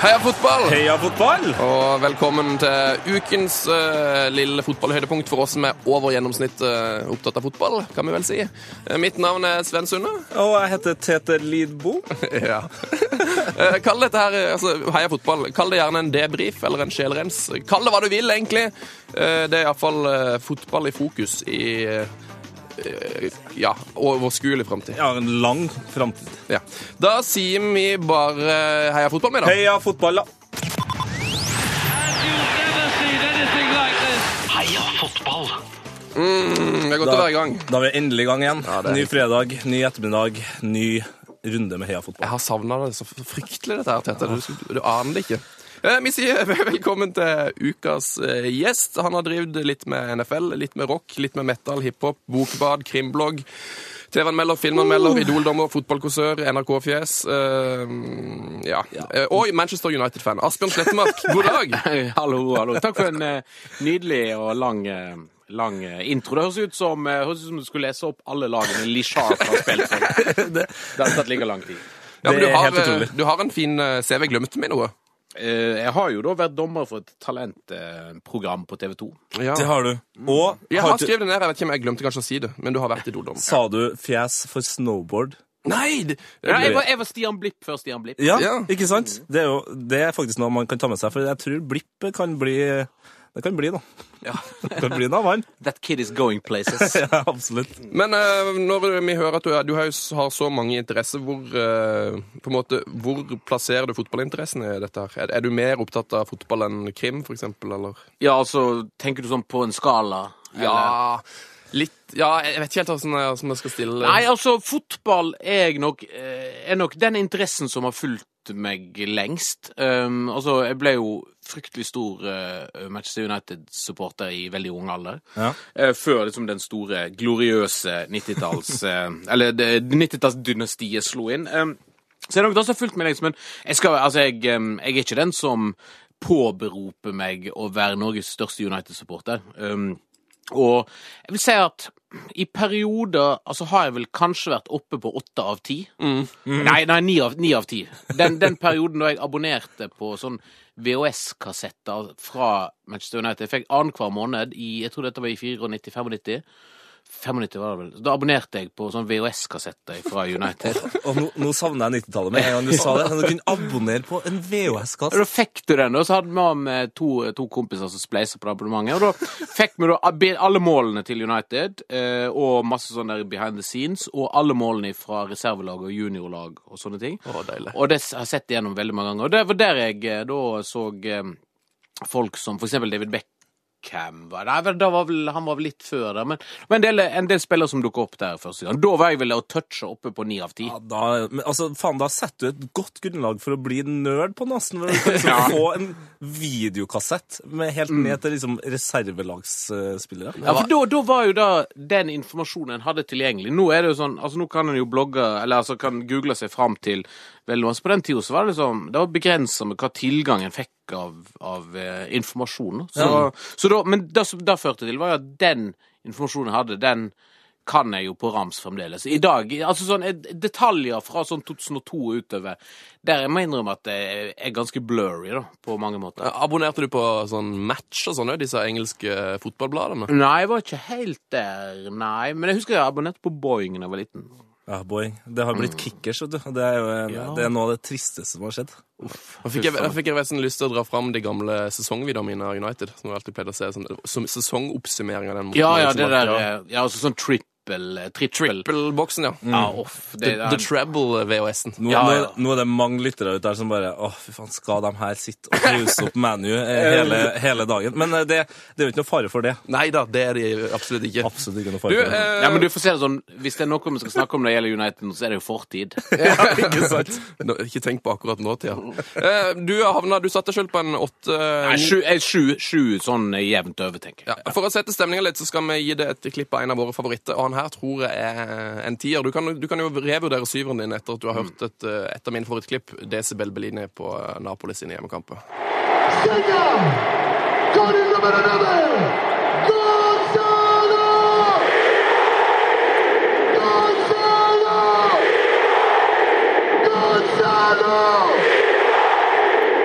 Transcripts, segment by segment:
Heia fotball! Heia fotball! Og velkommen til ukens uh, lille fotballhøydepunkt for oss som er over gjennomsnitt uh, opptatt av fotball, kan vi vel si. Uh, mitt navn er Sven Sunde. Og jeg heter Tete Lidbo. ja. Kall dette her, altså, Heia fotball. Kall det gjerne en debrief eller en sjelrens. Kall det hva du vil, egentlig. Det er iallfall uh, fotball i fokus i ja, overskuelig framtid. Ja, en lang framtid. Ja. Da sier vi bare heia fotball med, da. Heia fotball, da. You've never seen anything like this. Heia fotball! Mm, det er godt å være i gang. Da er vi endelig i gang igjen. Ja, ny fredag, ny ettermiddag, ny runde med Heia fotball. Jeg har savna det så fryktelig, dette her, Tete. Du, du aner det ikke. Eh, Vi sier velkommen til ukas eh, gjest. Han har drevet litt med NFL, litt med rock, litt med metal, hiphop, bokbad, krimblogg. TV-anmelder, filmanmelder, Idol-dommer, fotballkåsør, NRK-fjes. Uh, ja. ja. Og Manchester United-fan. Asbjørn Slettemark, god dag! hallo, hallo. Takk for en uh, nydelig og lang, uh lang eh, intro. Det høres ut som, eh, høres ut som du skulle lese opp alle lagene Lee Sharp har spilt for. det, har tatt like lang tid. Ja, men du har, eh, du har en fin eh, CV. Glemte vi noe? Eh, Jeg har jo da vært dommer for et talentprogram på TV 2. Ja. Det har du. Og Jeg har har skrevet det ned. Jeg vet ikke om jeg glemte kanskje å si det, men du har vært Idol-dommer. sa du fjes for snowboard? Nei! Det, Nei jeg, var, jeg var Stian Blipp før Stian Blipp. Ja, Ja. ikke sant? Det er jo det er faktisk noe man kan ta med seg, for jeg tror blipp kan bli Det kan bli da. Ja. Det kan bli en annen. That kid is going places. Ja, absolutt. Men uh, når vi hører at du, er, du har, har så mange interesser, hvor, uh, på en måte, hvor plasserer du fotballinteressen i dette? her? Er, er du mer opptatt av fotball enn krim, for eksempel, eller? Ja, altså, tenker du sånn på en skala? eller? Ja, litt Ja, jeg vet ikke helt hvordan jeg, hvordan jeg skal stille Nei, altså, fotball er, nok, eh, er nok den interessen som har fulgt meg lengst. Um, altså, jeg ble jo fryktelig stor uh, Manchester United-supporter i veldig ung alder. Ja. Uh, før liksom den store, gloriøse 90-talls... Uh, eller det- 90-tallsdynastiet slo inn. Um, så er det nok det som har fulgt meg lengst, men jeg, skal, altså, jeg, um, jeg er ikke den som påberoper meg å være Norges største United-supporter. Um, og jeg vil si at i perioder altså har jeg vel kanskje vært oppe på åtte av ti. Nei, nei, ni av, ni av ti. Den, den perioden da jeg abonnerte på sånn VHS-kassetter fra Manchester United. Jeg fikk annenhver måned i jeg tror dette var i 94-95. 95 var det vel. Da abonnerte jeg på sånn VHS-kassetter fra United. Og nå, nå savner jeg 90-tallet med en gang du sa det. Du kunne abonnere på en VHS-kasse. Da fikk du den, og så hadde vi med to, to kompiser som spleisa på det abonnementet. Og da fikk vi da alle målene til United, eh, og masse sånn der behind the scenes, og alle målene fra reservelag og juniorlag og sånne ting. Å, deilig. Og det har jeg sett igjennom veldig mange ganger. Og det var der jeg eh, da så eh, folk som for eksempel David Beckham var Nei, da var vel, han var vel litt før der, men, men en, del, en del spillere som dukka opp der første gang. Da var jeg vel å touche oppe på ni av ti. Ja, da, men, altså, faen, da setter du et godt grunnlag for å bli nerd på nesten. Du kan liksom Ja. få en videokassett med helt ned til liksom reservelagsspillere. Ja, for da, da var jo da den informasjonen en hadde tilgjengelig. Nå er det jo sånn, altså nå kan en jo blogge, eller altså kan google seg fram til veldig masse. På den tida så var det liksom, det var begrensa med hva tilgang en fikk av, av eh, informasjon. Så, så da, men det som det førte til, var jo at den informasjonen jeg hadde, den kan jeg jo på rams fremdeles. I dag, altså sånn detaljer fra sånn 2002 og utover, der jeg må innrømme at det er ganske blurry da, på mange måter. Abonnerte du på sånn match og sånn, disse engelske fotballbladene? Nei, jeg var ikke helt der, nei. Men jeg husker jeg abonnerte på Boeing da jeg var liten. Ja, boy. Det har blitt kickers, vet du. Det er jo en, Ja. det er noe av det tristeste som har skjedd. Da fikk jeg, da fikk jeg sånn lyst til å dra fram de gamle sesongvideoene mine av United. Som jeg alltid pleide å se sånn, sesongoppsummering av den. Ja, ja, det der ja. eh, Ja, altså sånn trippel eh. Triple-boksen, ja. Ja, off. Det, The, the Treble VHS-en. Nå, Ja, ja. nå er det mange lyttere ute der som bare Å, fy faen, skal de her sitte og pause opp ManU eh, hele, hele dagen? Men eh, det, det er jo ikke noe fare for det. Nei da, det er det absolutt ikke. Absolutt ikke noe Du, for det. eh, Ja, men du får se det sånn Hvis det er noe vi skal snakke om når det gjelder United, så er det jo fortid. ja, ikke sant? Nå, ikke tenk på akkurat nåtida. Eh, du havna, du satte sjøl på en åtte Nei, Sju, sju, sju sånn jevnt over, tenker jeg. ja, For å sette stemninga litt, så skal vi gi det et klipp av en av våre favoritter. Og han her tror jeg er en tier. Du kan, du kan jo revurdere syveren din etter at du har hørt et, eh, et av mine favorittklipp, Decibel Bellini på eh, Napoli sine hjemmekamper. Segna! Con il numero 9! Gonzalo! Gonzalo! Gonzalo!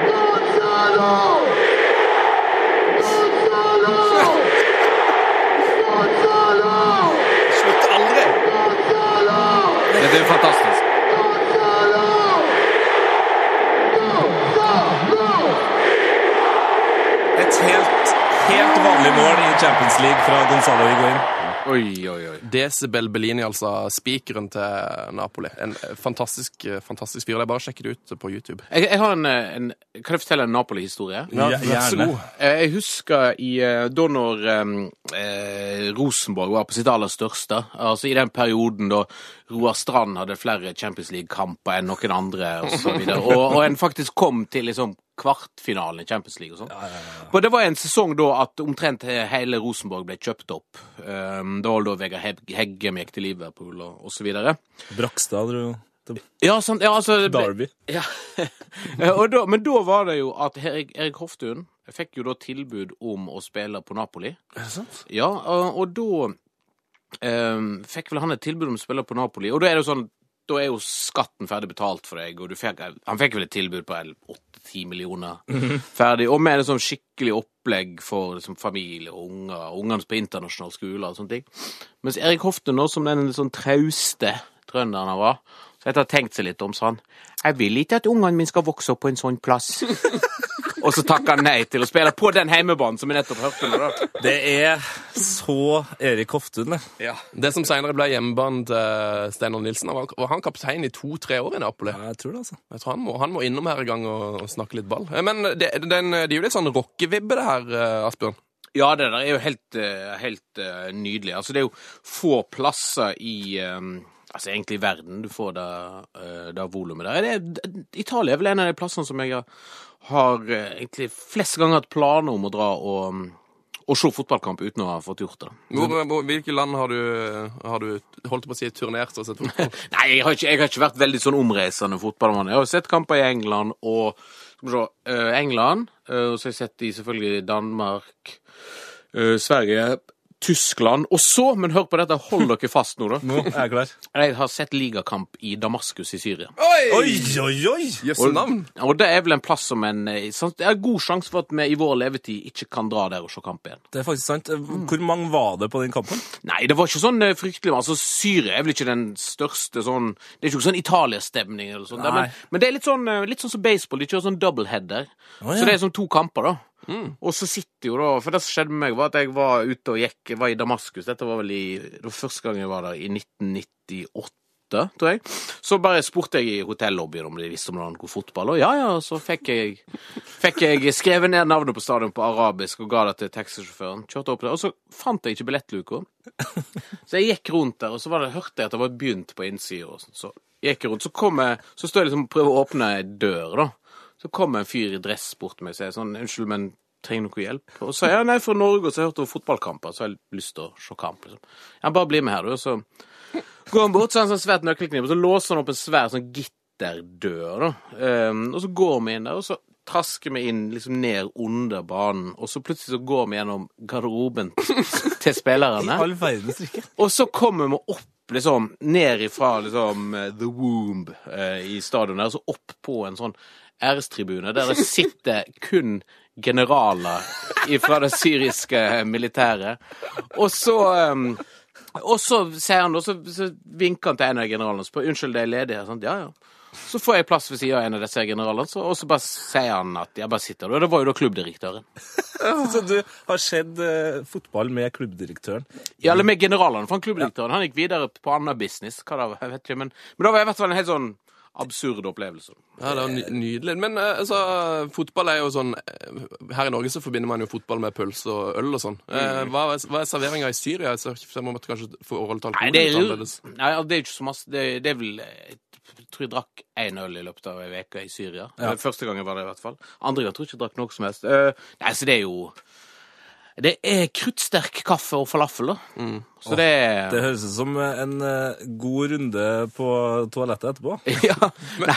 Gonzalo! Gonzalo! Gonzalo! Slutt aldri! Gonzalo! Er fantastisk. Et helt, helt vanlig mål i Champions League fra Gonzalo Higuain. Oi, oi, oi. Decibel Bellini, altså spikeren til Napoli. En fantastisk, fantastisk fyr. Er bare å sjekke det ut på YouTube. Jeg, jeg har en, en Kan jeg fortelle en Napoli-historie? Ja, gjerne. Eh, Jeg husker i, eh, da når um, eh, Rosenborg var på sitt aller største, altså i den perioden da Roar Strand hadde flere Champions League-kamper enn noen andre, og så videre, og, og en faktisk kom til liksom kvartfinalen i Champions League og sånn. Og det var en sesong da at omtrent hele Rosenborg ble kjøpt opp. Um, det var da Vegard Heg- Heggem gikk til Liverpool og, og så videre. Brakstad dro til Ja, sant, ja, altså Derby. ja. da, men da var det jo at Erik, Erik Hoftun fikk jo da tilbud om å spille på Napoli. Er det sant? Ja, og, og da fikk vel han et tilbud om å spille på Napoli. Og da er det jo sånn da er jo skatten ferdig betalt for deg, og du fikk, han fikk vel et tilbud på åtte-ti millioner ferdig, og med et sånn skikkelig opplegg for liksom, familie og unger, ungene på internasjonal skole og sånne ting. Mens Erik Hofte nå, som den sånn trauste trønderen han var, så etter å ha tenkt seg litt om, sa han Jeg vil ikke at ungene mine skal vokse opp på en sånn plass. og så takker han nei til å spille på den heimebanen som vi nettopp hørte. nå, da. Det er så Erik Hoftun, det. Det som senere ble hjemmebanen til Steinar Nilsen, han var, han kaptein i to-tre år i Napoli. Ja, Jeg tror det, altså. Jeg tror han må, han må innom her en gang og, og snakke litt ball. Men det, den, det er jo litt sånn rockevibbe, det her, eh, Asbjørn. Ja, det der er jo helt, eh, helt eh, nydelig. Altså, det er jo få plasser i Altså egentlig i verden du får det, det volumet der. Det Italia er vel en av de plassene som jeg har, har eh, egentlig flest ganger hatt planer om å dra og, og se fotballkamp uten å ha fått gjort det. Hvor, hvor, hvilke land har du, har du holdt på å si turnert og sett fotball? Nei, jeg har, ikke, jeg har ikke vært veldig sånn omreisende fotballmann. Jeg har sett kamper i England og Skal vi se eh, England. eh, og så har jeg sett de selvfølgelig i Danmark, Sverige, Tyskland. Og så, men hør på dette, hold dere fast nå, da. Nå er jeg klar. Jeg har sett ligakamp i Damaskus i Syria. Oi, oi, oi! Jøsse navn! Og det er vel en plass som en eh, Det er god sjanse for at vi i vår levetid ikke kan dra der og se kamp igjen. Det er faktisk sant. Hvor mange var det på den kampen? Nei, det var ikke sånn eh, fryktelig Altså, Syria er vel ikke den største sånn Det er ikke sånn Italia-stemning eller sånn, men, men det er litt sånn, eh, litt sånn som baseball. De kjører sånn doubleheader. Oh, ja. Så det er sånn to kamper, da. Og så sitter jo da For det som skjedde med meg, var at jeg var ute og gikk Var i Damaskus. Dette var vel i Det var første gang jeg var der, i 1998. Tror jeg. Så bare spurte jeg i hotellobbyen om de visste om det var noe fotball, og ja ja, så fikk jeg, fikk jeg skrevet ned navnet på stadion på arabisk og ga det til taxisjåføren. Kjørte opp der, og så fant jeg ikke billettluka. Så jeg gikk rundt der, og så var det, hørte jeg at det var begynt på innsida. sånn. Så gikk jeg rundt, så kom jeg, så står jeg liksom og prøver å åpne ei dør, da. Så kom en fyr i dress bort til meg og sier sånn, unnskyld, men trenger noe hjelp? Og så sa jeg nei, fra Norge, og så har jeg hørt om fotballkamper, så har jeg lyst til å se kamp, liksom. Ja, bare bli med her, du. Og så går han bort, så har han sånn svært nøkkelkniv, og så låser han opp en svær sånn gitterdør, da. Um, og så går vi inn der, og så trasker vi inn liksom ned under banen, og så plutselig så går vi gjennom garderoben til spillerne. All verdens rike. Og så kommer vi opp liksom ned ifra liksom eh, The Womb eh, i stadion der, så opp på en sånn ærestribune der det sitter kun generaler fra det syriske militæret. Og så eh, og så sier han da, så, så vinker han til en av generalene og spør unnskyld, det er ledig her. Sånn, ja, ja. Så får jeg plass ved siden av en av disse generalene, så, og så bare sier han at jeg bare sitter der. Og det var jo da klubbdirektøren. Så du har sett eh, fotball med klubbdirektøren? Ja, eller med generalene, for han klubbdirektøren han gikk videre på annen business. Hva da, vet ikke, men, men da var jeg i hvert fall en helt sånn absurd opplevelse. Ja, det er nydelig. Men eh, altså, fotball er jo sånn eh, Her i Norge så forbinder man jo fotball med pølse og øl og sånn. Eh, Hva, er- hva er serveringa i Syria? Så Jeg må kanskje forholde til alkohol det litt jo annerledes. Nei, det er ikke så masse. Det, det er vel Jeg tror jeg drakk én øl i løpet av ei uke i Syria. Ja. Første gang var det i hvert fall. Andre gang tror jeg ikke jeg drakk noe som helst. Nei, så det er jo Det er kruttsterk kaffe og falafel, da. Så det er Det høres ut som en eh, god runde på toalettet etterpå. ja. Nei,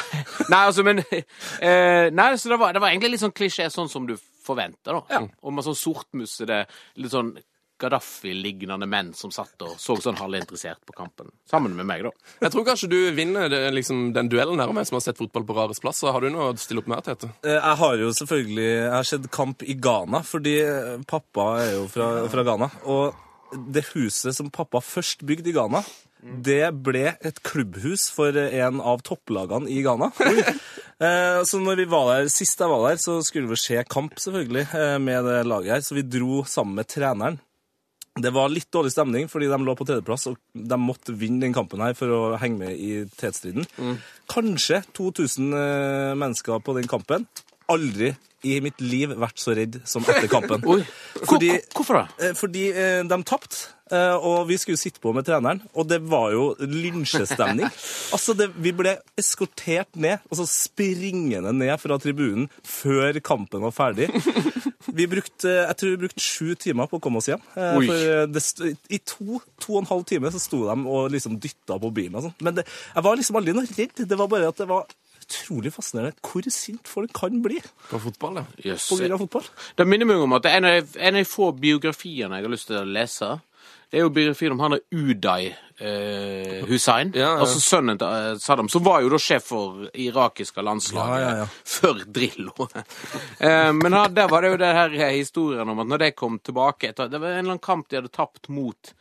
nei, altså, men eh, Nei, så det var, det var egentlig litt sånn klisjé, sånn som du forventer, da. Og med sånn sortmussede, litt sånn Gaddafi-lignende menn som satt og så sånn halvinteressert på kampen. Sammen med meg, da. Jeg tror kanskje du vinner det, liksom, den duellen her med en som har sett fotball på rarest plass. Har du noe å stille opp med, Tete? Eh, Jeg har jo selvfølgelig Jeg har sett kamp i Ghana, fordi eh, pappa er jo fra, fra Ghana. Og det huset som pappa først bygde i Ghana, det ble et klubbhus for en av topplagene i Ghana. Eh, Så når vi var der, Sist jeg var der, så skulle vi se kamp selvfølgelig med det laget her. Så vi dro sammen med treneren. Det var litt dårlig stemning, fordi de lå på tredjeplass, og de måtte vinne den kampen her for å henge med i tetstriden. Kanskje 2000 eh, mennesker på den kampen. Aldri i mitt liv vært så redd som etter kampen. Fordi, Hvorfor det? eh, fordi eh, de tapte, og vi skulle sitte på med treneren, og det var jo lynsjestemning. altså, det, vi ble eskortert ned, altså springende ned fra tribunen før kampen var ferdig. Vi brukte, jeg tror vi brukte sju timer på å komme oss hjem. Eh, det, I to, to og en halv time så sto de og liksom dytta på bilen og sånn. Men det, jeg var liksom aldri noe redd. Det var bare at det var utrolig fascinerende hvor sint folk kan bli På fotball, ja. Yes. på grunn av fotball. Det minner meg om at det er en av de få biografiene jeg har lyst til å lese, det er jo biografien om han er Uday eh, Hussein. Ja, ja. Altså sønnen til eh, Saddam, som var jo da sjef for irakiske landslaget Ja, før Drillo. eh, men der var det jo det her historien om at når de kom tilbake etter, Det var en eller annen kamp de hadde tapt mot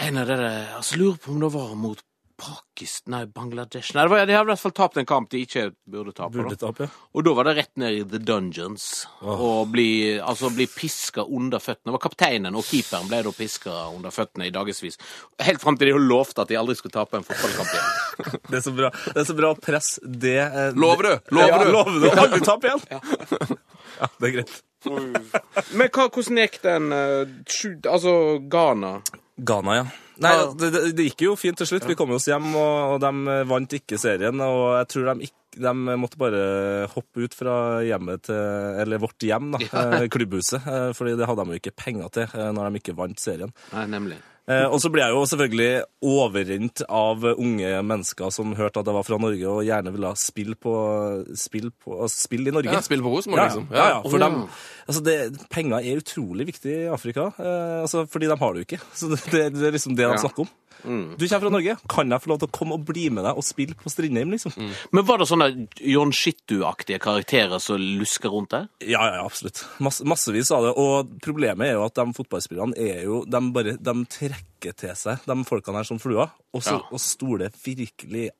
en av dere altså, Lurer på om det var mot Pakistan Nei, Bangladesh Nei, var, de har i hvert fall tapt en kamp de ikke burde tape. Burde tape, ja. Og da var det rett ned i the dungeons og bli, altså, bli piska under føttene. Det var kapteinen og keeperen ble da piska under føttene i dagevis. Helt fram til de lovte at de aldri skulle tape en fotballkamp igjen. Det er så bra, det er så bra press. Det eh, Lover du? Lover ja, du? Lover du? Aldri tape igjen? Ja. det er greit. Men hva, hvordan gikk den eh, sju, Altså Ghana? Ghana, ja. Nei, Ja. det, det, det gikk jo fint til slutt. Vi kom oss hjem, og, og de vant ikke serien. Og jeg tror de, ikke, de måtte bare hoppe ut fra hjemmet til Eller vårt hjem, da. eh, Klubbhuset. eh, Fordi det hadde de jo ikke penger til eh, når de ikke vant serien. Nei, nemlig. Eh, og så ble jeg jo selvfølgelig overrent av unge mennesker som hørte at jeg var fra Norge og gjerne ville spille på spill, på, spill i Norge. Ja, Spill på Rosenborg, Ja, liksom. ja, ja, for oh. dem, altså det, penger er utrolig viktig i Afrika, eh, altså fordi de har det jo ikke. Så det, det, det er liksom det de snakker om. Du kommer fra Norge, kan jeg få lov til å komme og bli med deg og spille på Strindheim, liksom? Men var det sånne John Shittu-aktige karakterer som lusker rundt der? Ja, ja, absolutt. Mass, massevis av det. Og problemet er jo at de fotballspillerne er jo De bare de trekker til seg de folkene her som fluer, og, så, Ja. og stoler virkelig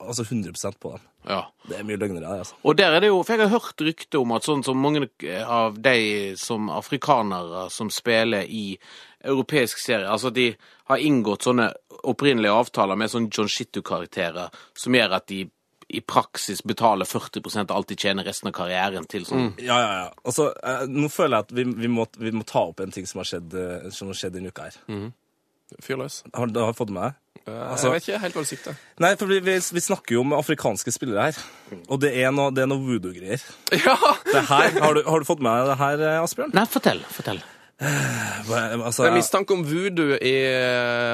altså 100% på dem. Ja. Det er mye løgnere der, altså. Og der er det jo, for jeg har hørt rykte om at sånn som mange av de som afrikanere som spiller i europeisk serie, altså de har inngått sånne opprinnelige avtaler med sånne John Shittu-karakterer som gjør at de i praksis betaler 40 av alt de tjener resten av karrieren til sånn. Ja, ja, ja. Altså, eh, nå føler jeg at vi, vi, må, vi må ta opp en ting som har skjedd, eh, som har skjedd denne uka her. Fyr løs. Har du fått med deg? jeg vet ikke helt hva du sikter. Nei, for vi, vi, vi snakker jo om afrikanske spillere her. Og det er noe, det er noe voodoo-greier. Ja! Har, du, har du fått med deg det her, eh, Asbjørn? Nei, fortell. Fortell. Altså, Det er mistanke om voodoo i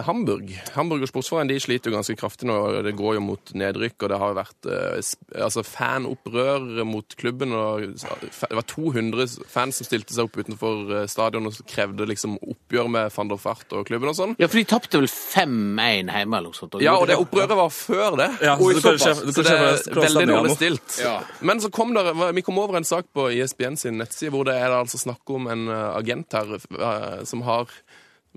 Hamburg. Hamburg. og Sportsforening de sliter jo ganske kraftig nå. Det går jo mot nedrykk, og det har vært eh, altså fanopprør mot klubben. og Det var 200 fans som stilte seg opp utenfor eh, stadion og krevde liksom oppgjør med van der Fart og klubben og sånn. Ja, for de tapte vel 5-1 hjemme eller noe sånt. Ja, og det opprøret var før det. Ja, så kan såpass. se- så det er veldig dårlig stilt. Ja. Men så kom der, vi kom over en sak på E ISBN sin nettside hvor det er altså snakk om en eh, agent her eh, som har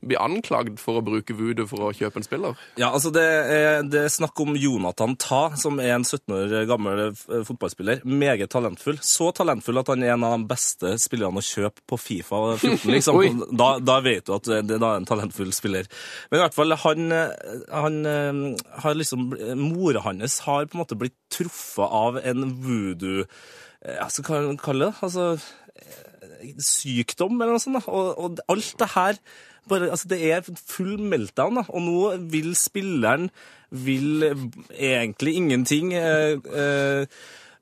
blir anklagd for å bruke voodoo for å kjøpe en spiller. Ja, altså det er, det er snakk om Jonathan Ta, som er en 17 år gammel eh, fotballspiller. Meget talentfull. Så talentfull at han er en av de beste spillerne å kjøpe på Fifa 14. Liksom. Da, da vet du at det da er en talentfull spiller. Men i hvert fall, han, eh, han eh, har liksom Mora hans har på en måte blitt truffet av en voodoo eh, ja, så kan man kalle det altså, eh, sykdom eller noe sånt. Da. Og, og alt det her bare, altså Det er full meltdown, da. og nå vil spilleren vil egentlig ingenting. Eh, eh,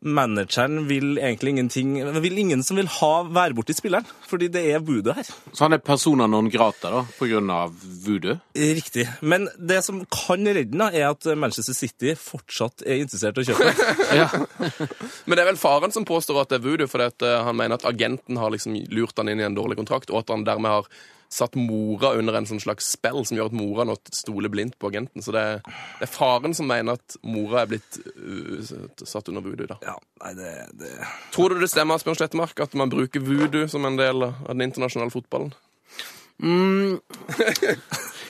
manageren vil egentlig ingenting vil ingen som vil ha være borti spilleren, fordi det er voodoo her. Så han er persona non grata da, av voodoo? Riktig. Men det som kan redde den, er at Manchester City fortsatt er interessert i å kjøpe den. Men det er vel faren som påstår at det er voodoo, fordi at eh, han mener at agenten har liksom lurt han inn i en dårlig kontrakt, og at han dermed har satt mora under en sånn slags spill som gjør at mora nå stoler blindt på agenten. Så det det er faren som mener at mora er blitt uh, satt under voodoo. da. Ja, nei, det, det... Tror du det stemmer Asbjørn Slettemark, at man bruker voodoo som en del av den internasjonale fotballen?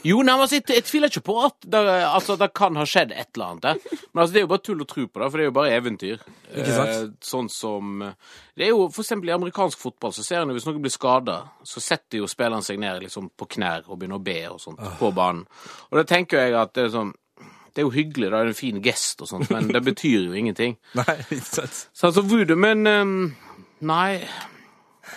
Jo, nei, men altså, jeg, jeg tviler ikke på at det, altså, det kan ha skjedd et eller annet der. Men altså, det er jo bare tull å tro på det, for det er jo bare eventyr. Ikke sant? Eh, sånn som Det er jo for eksempel i amerikansk fotball, så ser en hvis noen blir skada, så setter jo spilleren seg ned liksom på knær og begynner å be og sånt på banen. Og da tenker jeg at det er sånn det er jo hyggelig, da er det en fin gest og sånt, men det betyr jo ingenting. Nei, ikke sant. Så altså voodoo Men um, nei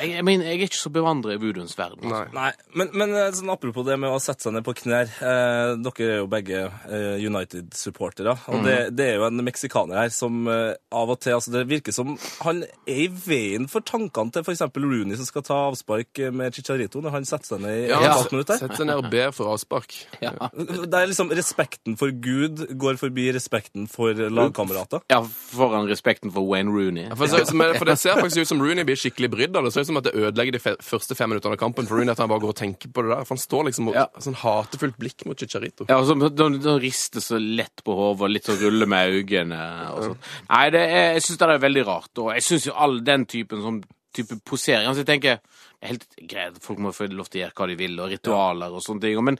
jeg, jeg mener, jeg er ikke så bevandret i voodooens verden. altså. Nei. Nei, men, men eh, sånn apropos det med å sette seg ned på knær. Eh, dere er jo begge eh, United-supportere. Og det, det er jo en meksikaner her som eh, av og til altså Det virker som han er i veien for tankene til f.eks. Rooney som skal ta avspark med Chicharito når han setter seg ned i Ja, ja, sett- minutter. Setter seg ned og ber for avspark. Ja. Det er liksom respekten for Gud går forbi respekten for lagkamerater. ja, foran respekten for Wayne Rooney. For, det ser ut for det ser faktisk ut som Rooney blir skikkelig brydd av det. Det ser som at det ødelegger de første fem minuttene av kampen for Rooney, at han bare går og tenker på det der. For han står liksom med Ja. sånn hatefullt blikk mot Chicharito. Ja, og så de rister så lett på hodet og litt så ruller med øynene. Og sånt. Nei, det er, jeg syns det er veldig rart. Og jeg syns jo all den typen sånn type posering altså jeg tenker, Det er helt greit, folk må få lov til å gjøre hva de vil, og ritualer og sånne ting. Men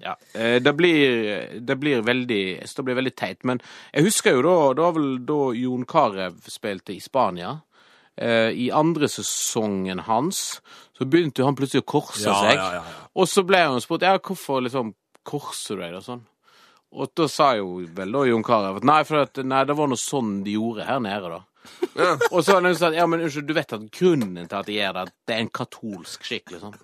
ja, eh, det blir, det blir veldig det blir veldig teit. Men jeg husker jo da Det var vel da Jon Carew spilte i Spania. Eh, I andre sesongen hans så begynte han plutselig å korse Ja, seg. ja, ja. Og så ble han spurt ja, hvorfor liksom korser du deg og sånn. Og da sa jo vel da Jon Carew at nei, for at, nei, det var noe sånn de gjorde her nede, da. Og så har han sagt ja, men unnskyld, du vet at grunnen til at de gjør det, det er en katolsk skikk, liksom.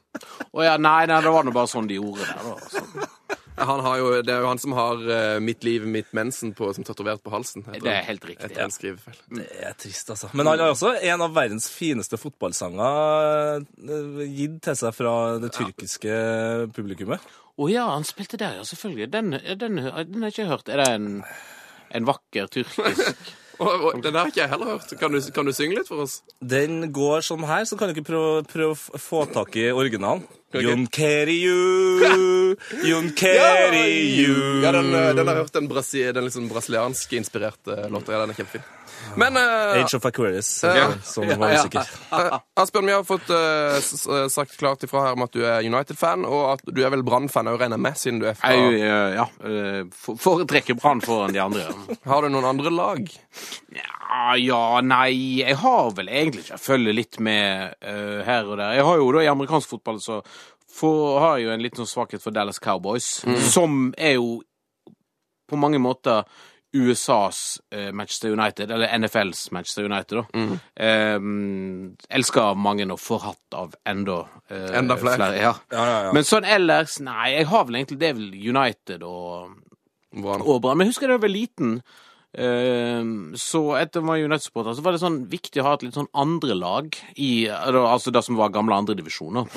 Og ja, nei, nei, det var nå bare sånn de gjorde det, da. Sånn. Han har jo, det er jo han som har uh, 'Mitt liv, mitt mensen' på, som tatovert på halsen. Det er helt riktig, Et ja. skrivefeil. Det er trist, altså. Men han har også en av verdens fineste fotballsanger uh, gitt til seg fra det tyrkiske publikummet. Å ja, han spilte der, ja, selvfølgelig. Den, den, den har jeg ikke hørt. Er det en, en vakker tyrkisk den har ikke jeg heller hørt. Kan du, kan du synge litt for oss? Den går sånn her, så kan du prøve, prøve å få tak i originalen. Jon carry you, Jon carry you. Ja, den, eh, den har jeg hørt, den, brasi, den liksom brasilianske inspirerte låta. Ja, den er kjempefin. Men eh, Age of Aquarius, Ja. eh, som var Ja. usikker. eh, Asbjørn, vi har fått s- sagt klart ifra her om at du er United-fan, og at du er vel Brann-fan òg, regner jeg med, siden du er fra Jeg, ja, foretrekker Brann foran de andre. Har du noen andre lag? Ja, ja, nei Jeg har vel egentlig ikke Jeg følger litt med her og der. Jeg har jo da i amerikansk fotball så for, har jeg jo en liten sånn svakhet for Dallas Cowboys, som er jo på mange måter USAs eh, Manchester United, eller NFLs Manchester United, da. Eh, elsker mange og forhatt av enda eh, Enda flere. ja. Ja, ja, ja. Men sånn ellers, nei, jeg har vel egentlig det er vel United og og Brann. Men jeg husker da jeg var liten, så etter at jeg var United-supporter, så var det sånn viktig å ha et litt sånn andre lag i Altså det som var gamle andredivisjoner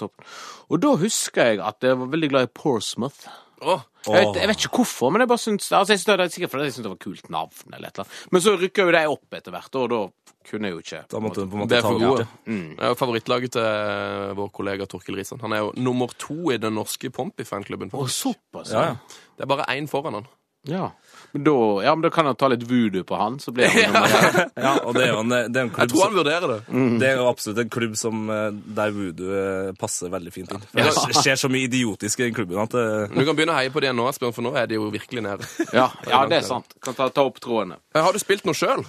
toppen. Og da husker jeg at jeg var veldig glad i Porsmouth. Oh. Jeg vet, jeg vet ikke hvorfor, men jeg bare syns altså jeg synes det er sikkert fordi jeg syntes det var kult navn. eller et eller. Men så rykka jo de opp etter hvert, og da kunne jeg jo ikke Da måtte du på en det måte er ta for gode. Det er jo favorittlaget til vår kollega Torkil Risan. Han er jo nummer to i den norske Pompi-fanklubben. Oh, såpass, Ja, ja. Det er bare én foran han. Ja. Men da, ja, men da kan jeg ta litt voodoo på han, så blir han nummer én. Ja, og det er jo en, det er en Jeg tror han vurderer det. det er jo absolutt en klubb som, eh, der voodoo eh, passer veldig fint inn. For Det skjer så mye idiotisk i den klubben at det, Du kan begynne å heie på det nå, Asbjørn, for nå er de jo virkelig nede. Ja, ja, det er sant. Kan ta, ta opp trådene. Har du spilt noe sjøl?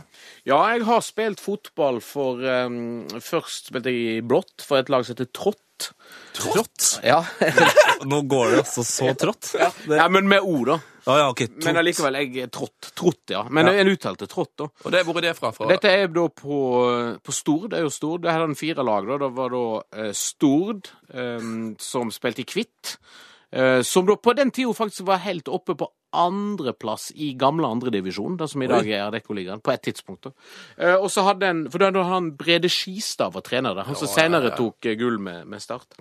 Ja, jeg har spilt fotball for um, Først spilte jeg i blått for et lag som heter Trått. Trått? Ja. Nå går det altså så trått. Ja, ja, men med O, da. Ja, ja, ok, Men allikevel, jeg er Trått. Trått, ja. Men en uttalte Trått, da. Og det, hvor er det fra? fra? Dette er da på, på Stord. Det er jo Stord. Det hadde en fire lag. da. Det var da eh, Stord, um, som spilte i hvitt. Eh, som da på den tida faktisk var helt oppe på andreplass i gamle andredivisjon, det som i dag er Adeccoligaen, på et tidspunkt. da. Eh, og så hadde en, For da han Brede Skistad var trener da, han som senere tok eh, gull med, med Start.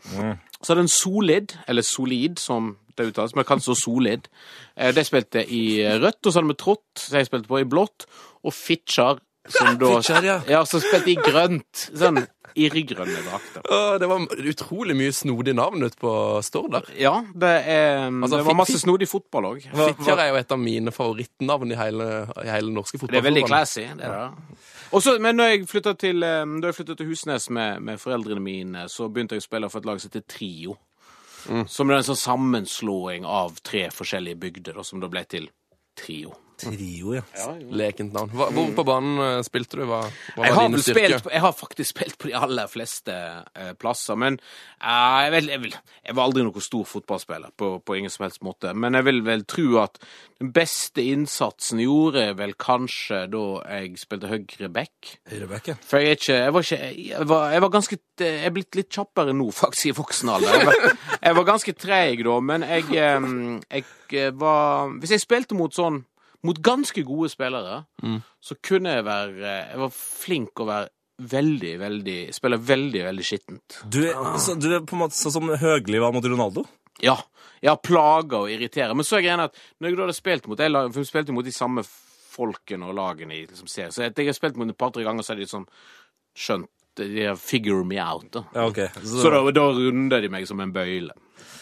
Så hadde en Solid, eller Solid som det uttales, men kan så Solid. De spilte i rødt, og så hadde vi Trått, som jeg spilte på, i blått, og Fitjar, som da Fitcher, ja. ja, som spilte i grønt. Sånn irrgrønne drakter. Det var utrolig mye snodig navn ute på Stord der. Ja, det, er, Altså, det var masse snodig fotball òg. Fitjar er jo et av mine favorittnavn i hele, i hele norske Det er veldig classy. det er det. Og men når jeg flytta til, eh, da jeg flyttet til Husnes med, med foreldrene mine, så begynte jeg å spille for et lag som heter Trio. Som er en sånn sammenslåing av tre forskjellige bygder, da, som da ble til Trio. Trio, ja. Lekent navn. Hva, hvor på banen eh, spilte du? Hva, hva Jeg var har, spilt, jeg har faktisk spilt på de aller fleste eh, plasser, men eh, jeg, vil, jeg, vil, jeg var aldri noen stor fotballspiller, på, på ingen som helst måte. Men jeg vil vel tro at den beste innsatsen gjorde jeg vel kanskje da jeg spilte høyre back. Høyreback, ja. For jeg er ikke Jeg var ikke Jeg var, jeg var ganske Jeg er blitt litt kjappere nå, faktisk, i voksen alder. Jeg var, jeg var ganske treig da, men jeg, em, jeg eh, var Hvis jeg spilte mot sånn Mot ganske gode spillere, så kunne jeg være Jeg var flink å være veldig, veldig Spille veldig, veldig skittent. Du, er- så, du er på en måte sånn som Høgli var mot Ronaldo? Ja. Jeg har plaga og irritert, Men så er greia at når jeg da hadde spilt mot Jeg spilte mot de samme folkene og lagene i liksom, serien, så etter jeg har spilt mot et par-tre ganger, så er de sånn skjønt De figure me out, da. Ja, okay. Så, Så da, da runder de meg som en bøyle.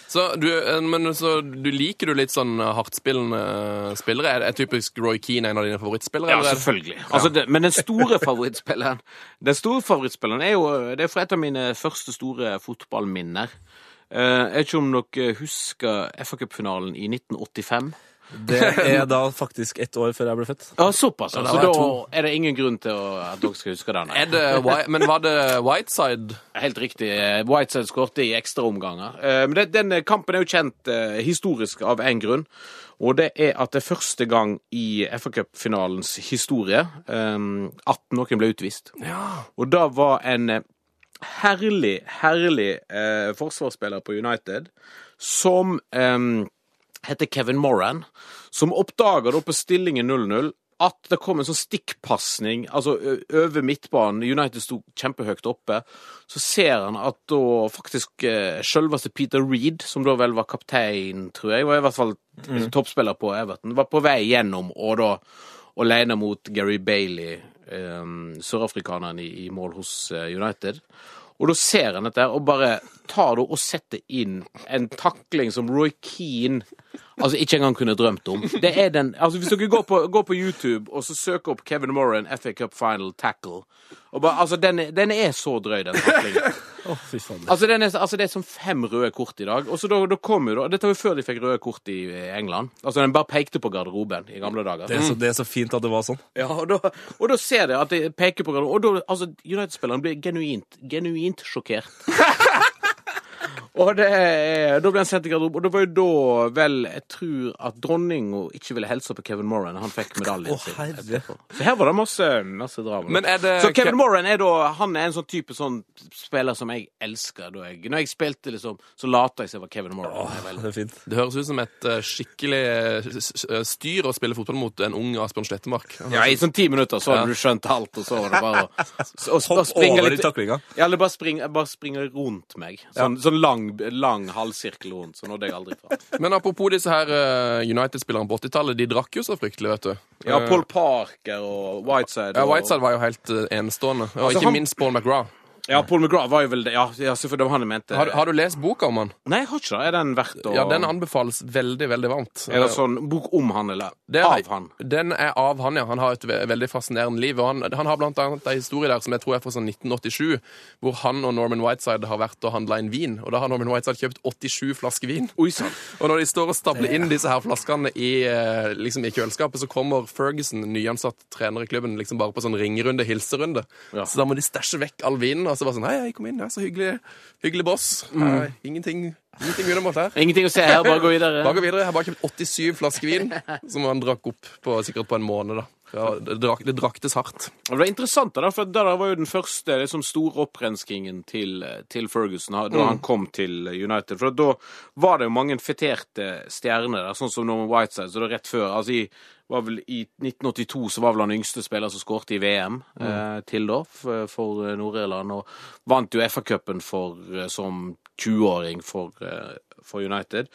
Så du, eh, men så du liker du litt sånn hardtspillende spillere? Er, er typisk Roy Keane en av dine favorittspillere? Ja, eller selvfølgelig. Altså, det, men den store favorittspilleren Den store favorittspilleren er jo Det er fra et av mine første store fotballminner. Eh, jeg vet ikke om dere husker FA-cupfinalen i 1985? Det er da faktisk ett år før jeg ble født. Ja, såpass. Altså, jeg da er det ingen grunn til at dere skal huske den. Er det, men var det Whiteside? Helt riktig. Whiteside skårte i ekstraomganger. Eh, Men det, den kampen er jo kjent eh, historisk av én grunn. Og det er at det er første gang i FA-cupfinalens historie eh, at noen ble utvist. Og da var en herlig, herlig eh, forsvarsspiller på United som heter Kevin Moran, som oppdaga da på stillingen 0-0 at det kom en sånn stikkpasning altså over midtbanen. United sto kjempehøyt oppe. Så ser han at da faktisk selveste Peter Reed, som da vel var kaptein, tror jeg, var i hvert fall toppspiller på Everton, var på vei gjennom og da alene mot Gary Bailey, eh, sørafrikaneren i, i mål hos United. Og da ser han dette og bare tar det og setter inn en takling som Roy Keane altså ikke engang kunne drømt om. Det er den, altså Hvis dere går på, går på YouTube og så søker opp Kevin Moran FA Cup Final Tackle og bare, altså den, er- den er så drøy, den taklingen. Å, fy faen. Altså, den er, altså Det er som fem røde kort i dag. Og så da, da kom jo da, Dette var jo før de fikk røde kort i eh, England. Altså Den bare pekte på garderoben i gamle dager. Det er, så, det er så fint at det var sånn. Ja, og da, og da ser de at de peker på garderoben, og da, altså, United-spilleren blir genuint, genuint sjokkert. Og det, er- da ble han sendt i garderoben, og det var jo da vel Jeg tror at dronninga ikke ville hilse på Kevin Moran. Han fikk medaljen sin. etterpå. Så her var det masse, masse drama. Men er det Så Kevin Moran er da Han er en sånn type sånn spiller som jeg elsker. Da jeg, når jeg spilte, liksom, så lata jeg som jeg var Kevin Moran. Åh, det er fint. Det høres ut som et uh, skikkelig eh, s- styr å spille fotball mot en ung Asbjørn Slettemark. Ja, I sånn ti minutter så hadde du skjønt alt, og så var det bare å, Hopp over i litt taklinga. Ja, eller bare springe, bare springe rundt meg. Sånn, sånn lang, lang halvsirkel rundt. Så nådde jeg aldri fram. Men apropos disse her eh, United-spillerne på 80-tallet, de drakk jo så fryktelig, vet du. Ja, Eh, Paul Parker og Whiteside. ja, og- Whiteside var jo helt eh, enestående. Og Altså, ikke han- minst Paul McGrath. Ja, Paul McGrath var jo vel det. Ja, ja selvfølgelig, det var han jeg mente. Har, har du lest boka om han? Nei, jeg har ikke det. Er den verdt å Ja, den anbefales veldig, veldig varmt. Er det sånn bok om han, eller er- av han? Den er av han, ja. Han har et veldig fascinerende liv. Og han, han har blant annet en historie der som jeg tror er fra sånn 1987, hvor han og Norman Whiteside har vært og handla inn vin. Og da har Norman Whiteside kjøpt 87 flasker vin. Oi sann. Og når de står og stabler inn disse her flaskene i, eh, liksom i kjøleskapet, så kommer Ferguson, nyansatt trener i klubben, liksom bare på sånn ringerunde, hilserunde. Ja. Så da må de stæsje vekk all vinen. Og så bare sånn Hei, hei, kom inn. Ja, så hyggelig, hyggelig boss. Eh, ingenting, ingenting unomot her. Ingenting å se her, bare gå videre. Bare gå videre. Jeg har bare kjøpt 87 flasker vin, som han drakk opp på, sikkert på en måned. da. Ja, det, drak, det draktes hardt. Det var interessant, da, for det var jo den første liksom, store opprenskingen til, til Ferguson da mm. han kom til United. For da var det jo mange feterte stjerner, der, sånn som Norman Whiteside. Så det var rett før altså i, var vel, I 1982 så var vel han yngste spiller som skårte i VM eh, til da, for, for Nord-Irland. Og vant jo FA-cupen eh, som 20-åring for, eh, for United.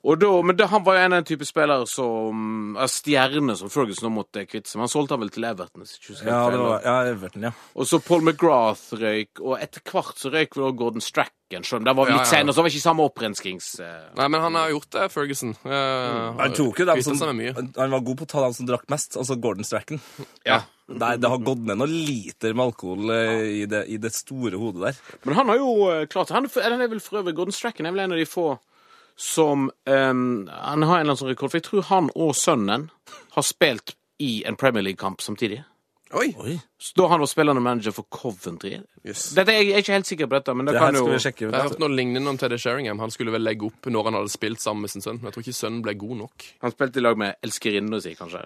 Og da, men da, han var jo en av den type spillere som er stjerne som Ferguson nå måtte kvitte seg med. Han solgte han vel til Everton? hvis ikke Ja, det var, ja, Everton, ja. Og så Paul McGrath røyk, og etter hvert så røyk vel Gordon Strachan. Selv om det var litt ja. senere, så var det ikke samme opprenskings... eh, Nei, men han har gjort det, Ferguson. Eh, Han tok jo dem som. Han var god på å ta dem som drakk mest, altså Gordon Strachan. Ja. Nei, det har gått ned noen liter med alkohol eh, i det, i det store hodet der. Men han har jo eh, klart han, han er vel for øvrig Gordon Strachan er vel en av de få som um, Han har en eller annen sånn rekord, for jeg tror han og sønnen har spilt i en Premier League-kamp samtidig. Oi! Oi. Så da han var spillende manager for Coventry. Yes. Dette, jeg er ikke helt sikker på dette, men det, Det kan jo sjekke Jeg har hørt noe lignende om Teddy Sheringham. Han skulle vel legge opp når han hadde spilt sammen med sin sønn. Men jeg tror ikke sønnen ble god nok. Han spilte i lag med elskerinnen si, kanskje.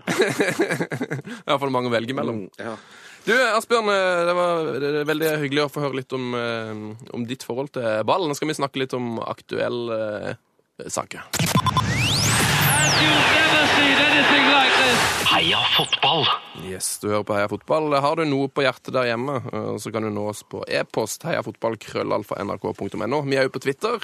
Iallfall mange å velge mellom. Ja. Du, Asbjørn, eh, det var det veldig hyggelig å få høre litt om, eh, om ditt forhold til ballen. Nå skal vi snakke litt om aktuelle eh, saker. Heia fotball! Yes, du hører på Heia Fotball. Har du noe på hjertet der hjemme, eh, så kan du nå oss på e-post heiafotballkrøllalfa.nrk.no. Vi er jo på Twitter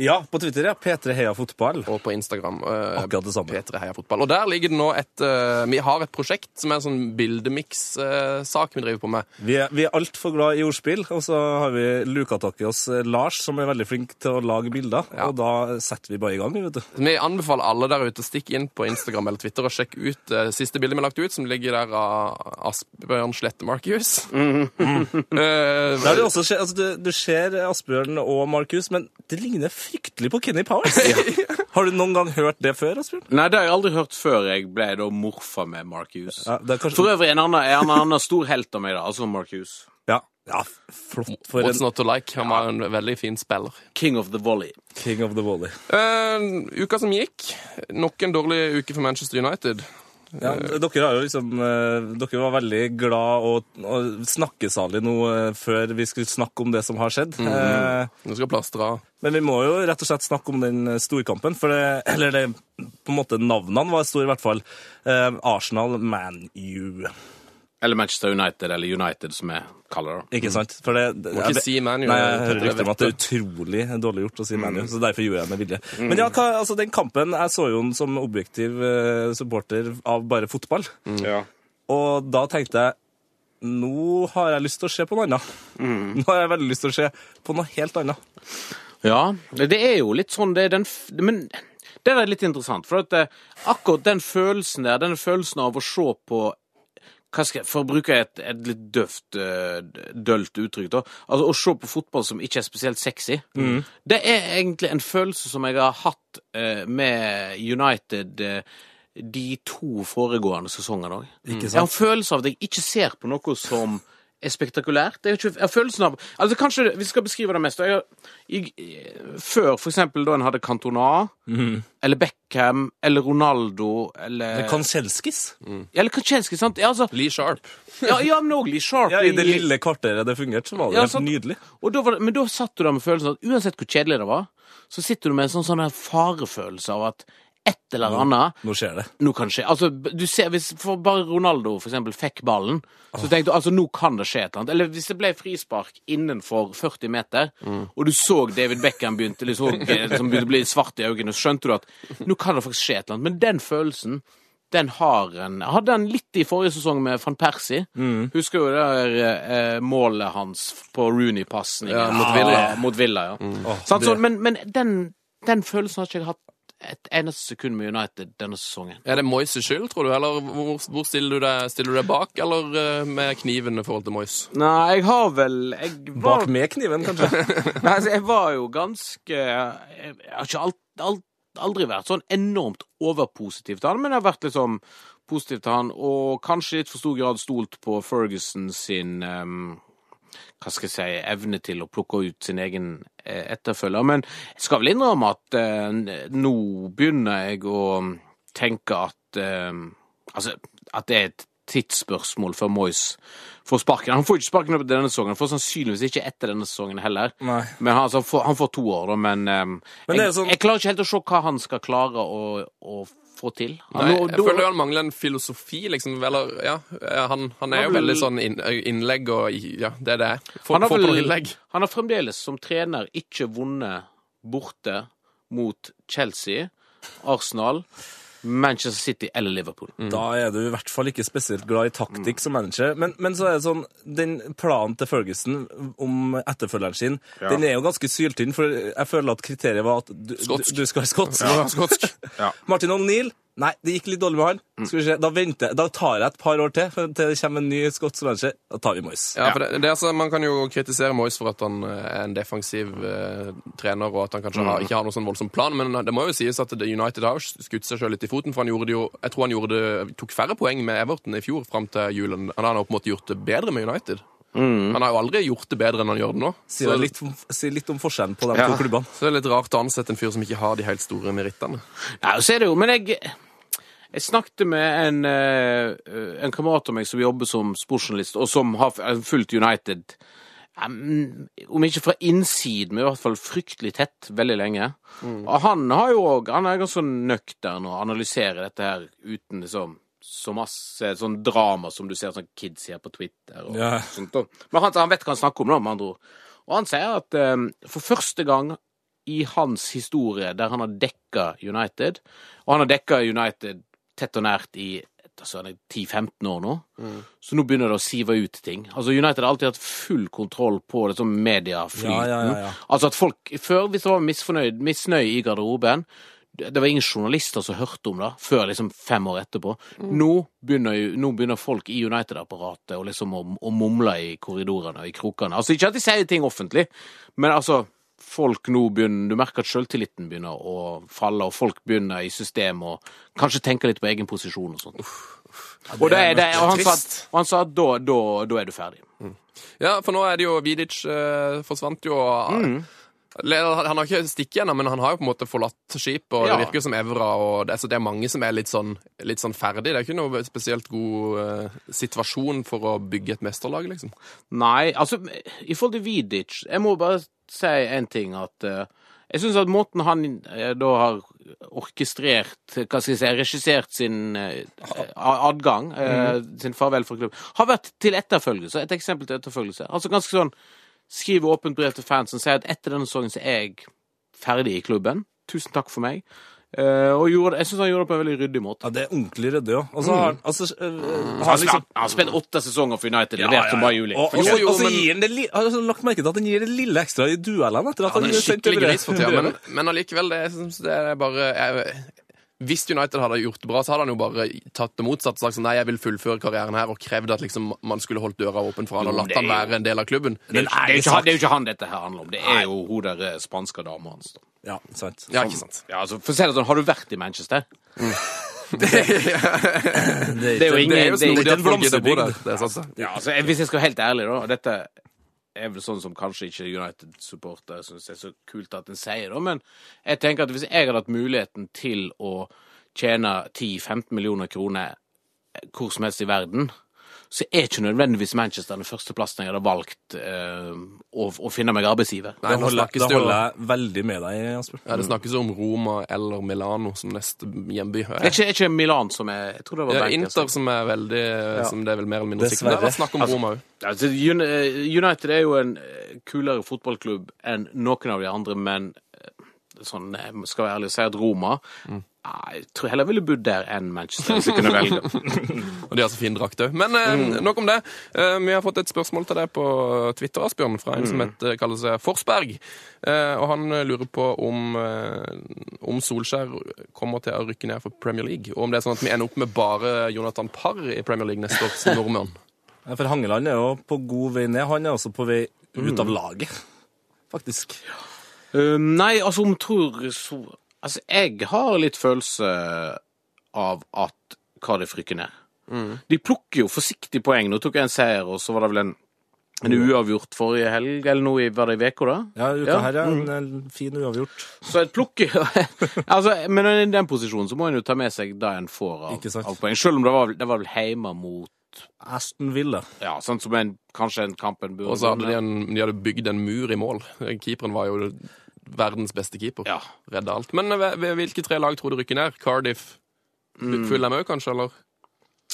Ja, på Twitter, ja. P3 Heia Fotball. og på Instagram. Uh, Akkurat det samme. P3 Heia Fotball. Og der ligger det nå et uh, Vi har et prosjekt som er en sånn bildemiks-sak vi driver på med. Vi er, vi er altfor glad i ordspill, og så har vi luka tak i oss eh, Lars, som er veldig flink til å lage bilder. Ja. Og da setter vi bare i gang, vet du. Vi anbefaler alle der ute å stikke inn på Instagram eller Twitter og sjekke ut det siste bildet vi har lagt ut, som ligger der av Asbjørn Slette Markius. Eh, Der er det også, altså, du, du ser Asbjørn og Markus, men det ligner fryktelig på Kenny Powers. Har du noen gang hørt det før, Asbjørn? Nei, det har jeg aldri hørt før jeg ble da morfa med Mark Hughes. Ja, det er kanskje... For øvrig en annen, en annen stor helt av meg, da, altså Mark Hughes. Ja, ja flott for What's en not to like? Han var en veldig fin spiller. King of the volley. king of the volley. Uh, uka som gikk, nok en dårlig uke for Manchester United. Ja, dere har jo liksom eh, Dere var veldig glad og, og snakkesalig nå eh, før vi skulle snakke om det som har skjedd. Eh, Nå skal plastre av. Men vi må jo rett og slett snakke om den eh, storkampen, for det, eller det, på en måte navnene var store i hvert fall. Eh, Arsenal, Man U. Eller Manchester United, eller United som jeg kaller det. Ikke sant? For det, det, Må ikke jeg- si ManU. Nei, jeg hører rykter om at det er utrolig dårlig gjort å si ManU, mm. så derfor gjorde jeg det med vilje. Men ja, hva, altså den kampen Jeg så jo den som objektiv eh, supporter av bare fotball, Ja. og da tenkte jeg nå har jeg lyst til å se på noe annet. Nå har jeg veldig lyst til å se på noe helt annet. Ja, det er jo litt sånn det er den Men det er litt interessant, for at eh, akkurat den følelsen der, den følelsen av å se på jeg, For å bruke et, et litt døvt, eh, dølt uttrykk, da. Altså å se på fotball som ikke er spesielt sexy. Det er egentlig en følelse som jeg har hatt eh, med United eh, de to foregående sesongene òg. Jeg har en følelse av at jeg ikke ser på noe som er spektakulært. Jeg har, ikke, jeg har følelsen av Altså Kanskje vi skal beskrive det mest. Jeg, jeg, i, før, for eksempel da en hadde Cantona, eller Beckham, eller Ronaldo, eller Kanchelskis? Eller Kanselskis, sant? Ja, altså, Lee Sharp. ja, ja men òg Lee Sharp. Ja, I det lille kvarteret det fungerte, så var det Ja, helt nydelig. Det, men da satt du der med følelsen at uansett hvor kjedelig det var, så sitter du med en sånn, sånn farefølelse av at et eller annet Nå skjer det. nå kan det skje. Altså, du ser, hvis bare Ronaldo for eksempel fikk ballen, så tenkte du altså nå kan det skje et eller annet. Eller hvis det ble frispark innenfor 40 meter, og du så David Beckham begynte liksom, liksom begynte å bli svart i øynene, så skjønte du at nå kan det faktisk skje et eller annet. Men den følelsen den har en hadde en litt i forrige sesong med van Persie. Husker jo det der eh, målet hans på Rooney-pasningen Ja, mot Villa. Mot Villa, ja. Mm. Oh, sånn, men men den, den følelsen har ikke jeg hatt et eneste sekund med United denne sesongen. Er det Moyes' skyld, tror du? Eller hvor, hvor stiller, du deg, stiller du deg bak, eller eh, med kniven i forhold til Moyes? Nei, jeg har vel jeg var, Bak med kniven, kanskje. Nei, altså, jeg var jo ganske Jeg har ikke alt, alt, aldri vært sånn enormt overpositiv til han, men jeg har vært liksom positiv til han, og kanskje i litt for stor grad stolt på Ferguson sin ehm, hva skal jeg si, evne til å plukke ut sin egen eh, etterfølger. Men jeg skal vel innrømme at eh, nå begynner jeg å tenke at eh, Altså, at det er et tidsspørsmål før Moyes får sparken. Han får ikke sparken opp denne sesongen, han får sannsynligvis ikke etter denne sesongen heller. Nei. Men han, altså, han, får, han får to år, da, men, ehm, Men jeg, sånn- jeg klarer ikke helt å se hva han skal klare å, å få til. Han, Nei, jeg da- føler han mangler en filosofi, liksom. Eller, ja, han, han er Han jo vil- veldig sånn innlegg og Ja, det er det. Få Han har, på vel, noe innlegg. han har fremdeles som trener ikke vunnet borte mot Chelsea, Arsenal, Manchester City eller Liverpool. Da er du i hvert fall ikke spesielt glad i taktikk som manager. Men, men så er det sånn, den planen til Ferguson om etterfølgeren sin, den er jo ganske syltynn, for jeg føler at kriteriet var at du, du, du skal være skotsk. Skotsk. Martin O'Neill, nei, det gikk litt dårlig med han. Skal vi se, da, venter, jeg- da tar jeg et par år til for til det kommer en ny skotsk manager. Da tar vi Moyes. Ja, for det, det er altså, Man kan jo kritisere Moyes for at han eh, er en defensiv eh, trener, og at han kanskje har, ikke har noen sånn voldsom plan, men det må jo sies at United har skutt seg selv litt i foten. for han gjorde det jo, Jeg tror han gjorde det, tok færre poeng med Everton i fjor fram til julen. Han har på en måte gjort det bedre med United. Han har jo aldri gjort det bedre enn han gjør det nå. Sier det litt, sier litt om forskjellen på de Ja. to klubbene. så det er litt rart å ansette en fyr som ikke har de helt store merittene. Ja, så er det jo, men jeg jeg snakket med en, eh, en kamerat av meg som jobber som sportsjournalist, og som har fulgt United om ikke fra innsiden, men i hvert fall fryktelig tett veldig lenge. Og han har jo òg Han er ganske nøktern og analyserer dette her uten liksom så masse sånn drama som du ser sånn kids sier på Twitter. Og yeah. sånt. Og. Men han, han vet hva han snakker om, da, med andre ord. Og han sier at um, for første gang i hans historie der han har dekka United, og han har dekka United tett og nært i altså, er 10-15 år nå, så nå begynner det å sive ut ting. Altså United har alltid hatt full kontroll på det sånn mediaflyten. Ja, ja, ja, ja. Altså at folk Før, hvis det var misfornøyd, misnøye i garderoben det var ingen journalister som hørte om det før liksom fem år etterpå. Nå, begynner jo, nå begynner folk i United-apparatet å, liksom å, å mumle i korridorene og i krokene. Altså Ikke at de sier ting offentlig, men altså folk nå begynner, Du merker at selvtilliten begynner å falle, og folk begynner i systemet og kanskje tenke litt på egen posisjon og sånt. og, det, er- det, og, han sa at, han sa at da, da, da er du ferdig. Ja, for nå er det jo Vidic eh, forsvant jo. Eller, Han har ikke stikket ennå, men han har jo på en måte forlatt skipet. Og Ja. det virker som Evra, og det, så det er mange som er litt sånn, litt sånn ferdig. Det er ikke noe spesielt god uh, situasjon for å bygge et mesterlag, liksom. Nei, altså i forhold til Vidic Jeg må bare si en ting at uh, Jeg syns at måten han eh, da har orkestrert Hva skal jeg si Regissert sin adgang, eh, sin farvel for klubben, har vært til etterfølgelse. Et eksempel til etterfølgelse. Altså ganske sånn Skriver åpent brev til fansen, og sier at etter denne sesongen så er jeg ferdig i klubben. Tusen takk for meg. Uh, og gjorde, jeg syns han gjorde det på en veldig ryddig måte. Ja, det er ordentlig ryddig òg. Altså, mm. han altså, uh, Han, liksom har spilt åtte sesonger for United, levert som bare juli. Og, og, jo, og så gir han det li har lagt merke til at han gir det lille ekstra i duellene etter at Han er skikkelig gris for tida, men, men allikevel, det, jeg synes det er bare jeg, Hvis United hadde gjort det bra, så hadde han jo bare tatt det motsatte. Sagt sånn, nei, jeg vil fullføre karrieren her, og krevd at liksom man skulle holdt døra åpen for han og latt han være en del av klubben. Det er, jo ikke, det, er jo ikke, han- det er ikke han dette her handler om. Det er jo hun der eh, spanske dama hans. da. Ja, sant. Ja, ikke sant. Ja, altså, for å si det sånn, Har du vært i Manchester? Det er, Det er jo ingen- Det er jo det en blomsterbygd. Det er sant, det. Ja, altså, Hvis jeg skal være helt ærlig, da og Dette er vel sånn som kanskje ikke United-supportere syns er så kult at en sier, da, men jeg tenker at hvis jeg hadde hatt muligheten til å tjene 10-15 millioner kroner hvor som helst i verden, så er ikke nødvendigvis Manchester den første plassen jeg hadde valgt eh, å, å finne meg arbeidsgiver. Nei, Da nå holder, snakkes da det holder jeg veldig med deg, Jasper. ja, det snakkes om Roma eller Milano som neste hjemby. Det er ikke, ikke Milan som er Jeg tror det var Ja, Inter altså. som er veldig Som det er vel mer eller mindre sikkert. Det er snakk om Roma òg. Altså, eh, United er jo en eh, kulere fotballklubb enn noen av de andre, men sånn, sånn, jeg skal være ærlig og si at Roma Nei, Jeg tror heller jeg ville bodd der enn Manchester, hvis jeg kunne velge. Og de har så fin drakt òg. Men mm. nok om det. Eh, vi har fått et spørsmål til deg på Twitter, Asbjørn, fra en som heter, kaller seg Forsberg. Eh, og han eh, lurer på om, eh, om Solskjær kommer til å rykke ned for Premier League. Og om det er sånn at vi ender opp med bare Jonathan Parr i Premier League neste år som nordmann. Ja, For Hangeland er jo på god vei ned. Han er også på vei ut av laget, faktisk. Uh, nei, altså om tror så Altså, jeg har litt følelse av at hva det frykker ned. De plukker jo forsiktig poeng. Nå tok jeg en seier, og så var det vel en En uavgjort forrige helg, eller noe i, var det i veka da? Ja, uka Ja, her er en en fin uavgjort. Så et plukk altså, Men i den posisjonen så må en jo ta med seg det en får av, av poeng. Selv om det var, det var vel hjemme mot Aston Villa. Ja, sånn som en, kanskje en kamp en burde Og så hadde de, en, de hadde bygd en mur i mål. Keeperen var jo verdens beste keeper. Ja. Redda alt. Men ved hvilke tre lag tror du rykker ned? Cardiff? Mm. Fulham òg, kanskje? eller?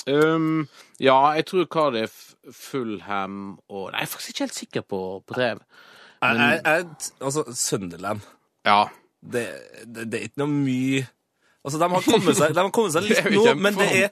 Um, ja, jeg tror Cardiff, Fulham og Nei, jeg er faktisk ikke helt sikker på, på tre. Jeg, jeg, jeg, altså, Sunderland Ja. det, det, det er ikke noe mye Altså, De har kommet seg, de har kommet seg litt nå, men det er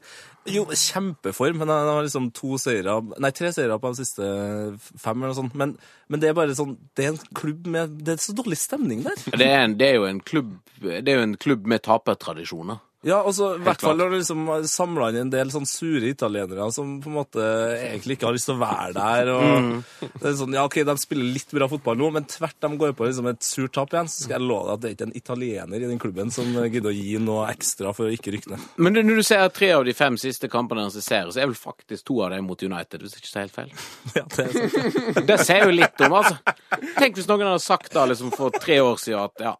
jo kjempeform. Men han har liksom to seire Nei, tre seire på de siste fem, eller noe sånt. Men, men det er bare sånn Det er en klubb med Det er så dårlig stemning der. Det er, en, det er jo en klubb Det er jo en klubb med tapertradisjoner. Ja, altså, i hvert fall når du liksom samla inn en del sånn sure italienere som på en måte egentlig ikke har lyst til å være der. og Mm. det er sånn, ja, ok, De spiller litt bra fotball nå, men tvert de går på liksom et surt tap igjen. Så skal jeg love deg at det er ikke en italiener i den klubben som gidder å gi noe ekstra for å ikke rykke ned. Men når du ser tre av de fem siste kampene hans i serien, så er vel faktisk to av dem mot United, hvis jeg ikke tar helt feil. Ja, det er sant. Det sier jo litt om, altså. Tenk hvis noen hadde sagt da liksom for tre år siden at ja,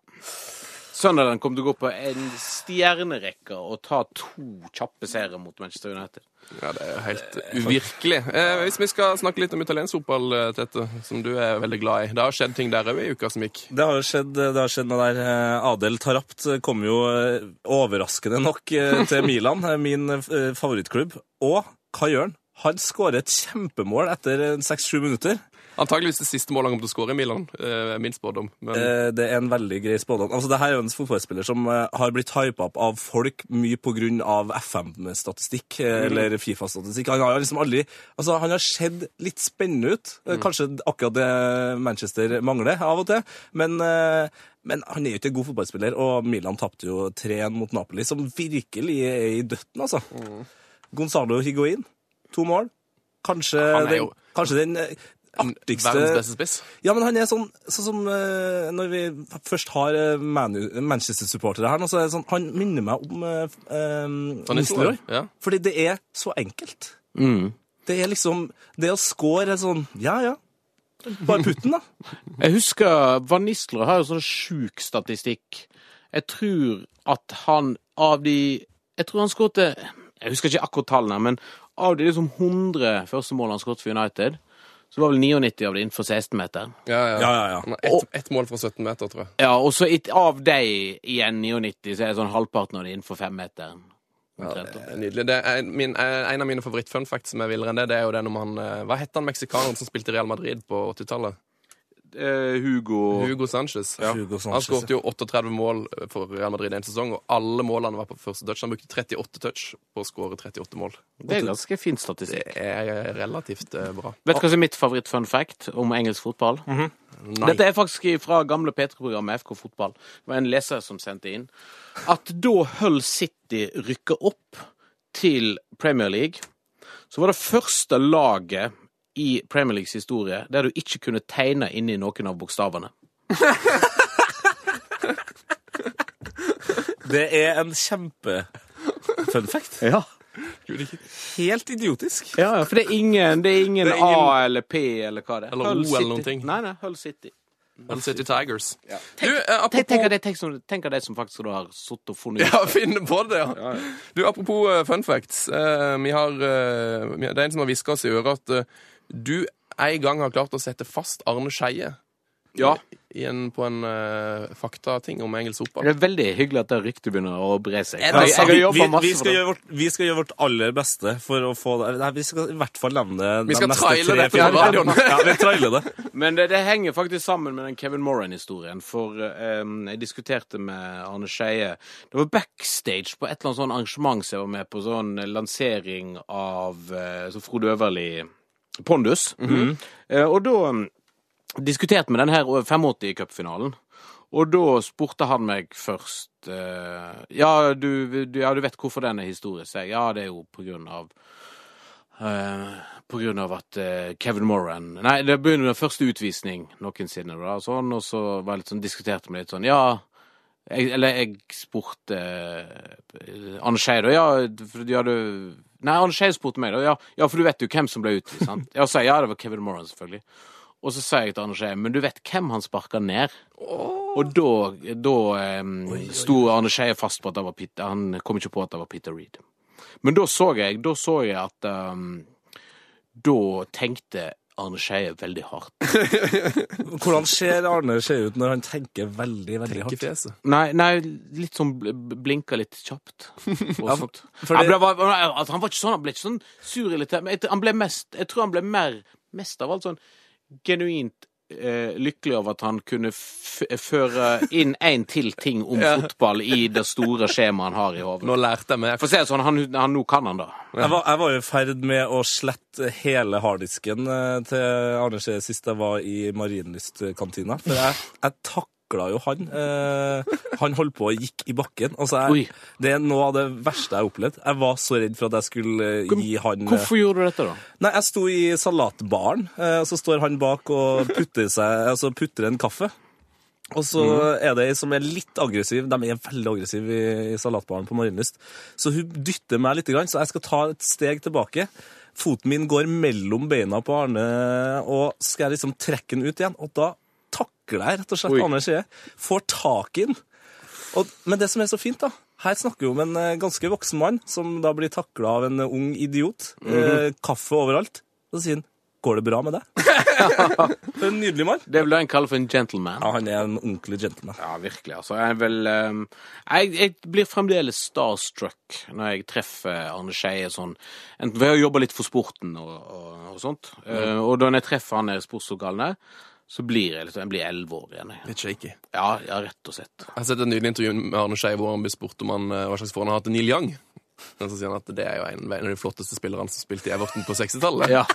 Sunderland kommer til å gå på en stjernerekke og ta to kjappe seire mot Manchester United. Ja, Det er helt uvirkelig. Eh, hvis vi skal snakke litt om italiensk fotball, eh, Tete, som du er veldig glad i. Det har skjedd ting der òg i uka som gikk. Det har jo skjedd, det har skjedd noe der. Eh, Adel Tarapt kom jo eh, overraskende nok til Milan, min favorittklubb. Og hva gjør han? Han skårer et kjempemål etter seks-sju minutter. Antakeligvis det siste målet han kommer til å skåre i Milan. eh, Min spådom. Men Eh, Det er en veldig grei spådom. Altså, det her er jo en fotballspiller som eh, har blitt hypa opp av folk mye pga. FM-statistikk mm. eller Fifa-statistikk. Han har liksom aldri Altså, han har sett litt spennende ut. Mm. Kanskje akkurat det Manchester mangler av og til. Men, eh, men han er jo ikke en god fotballspiller, og Milan tapte jo 3-1 mot Napoli, som virkelig er i døtten, altså. Gonzalo Higuain, to mål. Kanskje, er den, kanskje den eh, artigste verdens beste spiss. ja, men han er sånn, sånn som uh, Når vi først har eh, Manu- Manchester-supportere her, nå, så er det sånn, han minner meg om uh, Nistelrooy, ja. Fordi det er så enkelt. Det er liksom Det å score er sånn Ja, ja. Bare putt den, da. Jeg husker Van Nistelrooy har jo sånn sjuk statistikk. Jeg tror at han av de Jeg tror han skåret Jeg husker ikke akkurat tallene, men av de liksom 100 første målene han skåret for United, så var vel 99 av det innenfor 16-meter. Ja, ja. Ja, ja, ja. Ett et mål fra 17 meter, tror jeg. Ja, og så et- av de igjen 99, så er det sånn halvparten av det innenfor 5 meter. Ja, det er nydelig. Det er min, eh, en av mine favoritt-funfacts som er villere enn det, det er jo den om han eh, Hva het han meksikaneren som spilte i Real Madrid på 80-tallet? Eh, Hugo Hugo Sanchez. Hugo Sanchez, Han skåret jo 38 mål for Real Madrid i en sesong, og alle målene var på første touch. Han brukte 38 touch på å skåre 38 mål. Det er ganske fin Det er relativt eh, bra. Vet du hva som er mitt favoritt-fun fact om engelsk fotball? Nei. Dette er faktisk fra gamle P3-programmet FK Fotball. Det var en leser som sendte inn. At da Hull City rykka opp til Premier League, så var det første laget i Premier Leagues historie der du ikke kunne tegne inni noen av bokstavene. Det er en kjempe-fun fact. Ja. Helt idiotisk. ja, for det er ingen, det er ingen, Det er ingen- A eller P eller hva det er. Eller Hull O eller noen ting. Nei, nei, Hull City. Hull City Tigers. Du, eh, Tenk, apropos tenk, det, tenk, som, tenk av det som faktisk du har sittet og funnet ut. Ja, finne på det, ja. Du, apropos uh, fun facts. Uh, vi har, uh, det er en som har hviska oss i øret at eh, du en gang har klart å sette fast Arne Skeie Ja. i en, på en uh, faktating om engelsk Det er veldig hyggelig at det ryktet begynner å bre seg. Ja, vi, vi, vi, skal vårt, vi skal gjøre vårt aller beste for å få det Nei, Vi skal i hvert fall nevne det Vi skal de neste traile tre, det på radioen. Ja, vi trailer det. Men det, det henger faktisk sammen med den Kevin Moran-historien. For um, jeg diskuterte med Arne Skeie Det var backstage på et eller annet sånn arrangement som jeg var med på. Sånn lansering av uh, så Frode Øverli Pondus. eh, og da mm, diskuterte vi den her 85-cupfinalen. Og da spurte han meg først eh, ja, du, du, ja, du vet hvorfor den er historisk? jeg. Ja, det er jo på grunn av Uh, på grunn av at uh, Kevin Moran Nei, det begynner med første utvisning noensinne, da, og sånn, og så var jeg litt sånn, diskuterte vi litt sånn Ja, jeg, eller jeg spurte uh, Anne Skeid. Ja, ja, du Nei, han spurte meg, da. Ja, ja, for du vet jo hvem som ble utvist, sant? Så sa ja, det var Kevin Moran, selvfølgelig. Og så sa jeg til Arne Skeie, men du vet hvem han sparka ned? Og da, da em, sto Arne Skeie fast på at det var Peter Han kom ikke på at det var Peter Reed. Men da så jeg, da så jeg at um, Da tenkte Arne Skeie veldig hardt. Hvordan ser Arne Skeie ut når han tenker veldig, veldig hardt? Fjeset. Nei, nei, litt sånn blinka litt kjapt. Og Ja, sånt. for han, det- ble, altså, han var ikke sånn, han ble ikke sånn surirritert. Men jeg, han ble mest, jeg tror han ble mer, mest av alt sånn genuint lykkelig over at han kunne f føre inn en til ting om fotball i det store skjemaet han har i hodet. Nå lærte jeg meg For å si det sånn, han, han, nå kan han det. Jeg var, jeg var jo i ferd med å slette hele harddisken eh, til Arne Skje sist jeg var i Marienlyst-kantina. For jeg, jeg takla jo han. Eh, han holdt på og gikk i bakken. Altså, jeg, det er noe av det verste jeg har opplevd. Jeg var så redd for at jeg skulle eh, gi han eh, Hvorfor gjorde du dette, da? Nei, jeg sto i salatbaren, eh, og så står han bak og putter, seg, altså putter en kaffe. Og så er det ei som er litt aggressiv. De er veldig aggressive i, salatbaren på Marienlyst. Så hun dytter meg litt, så jeg skal ta et steg tilbake. Foten min går mellom beina på Arne, og skal jeg liksom trekke den ut igjen. Og da takler rett og slett Oi. Arne Skje. Får tak i den. Og, men det som er så fint, da Her snakker vi om en eh, ganske voksen mann som da blir takla av en eh, ung idiot. eh, kaffe overalt. Så sier han 'Går det bra med deg?' For en nydelig mann. Det vil jeg kalle for en gentleman. Ja, han er en ordentlig gentleman. Ja, virkelig. altså. Jeg, er vel, um, jeg, jeg blir fremdeles starstruck når jeg treffer Arne Skeie sånn Enten ved å jobbe litt for sporten og, og, og sånt, eh, og da når jeg treffer han nede i sportslokalene, så blir jeg liksom, jeg blir elleve år igjen. jeg. Litt shaky. Ja, ja, rett og slett. Jeg har sett et nydelig intervju med Arne Skei hvor han blir spurt om han, eh, hva slags forhold han har hatt til Neil Young. Og så sier han at det er jo en, en av de flotteste spillerne som spilte i Everton på 60-tallet. Ja.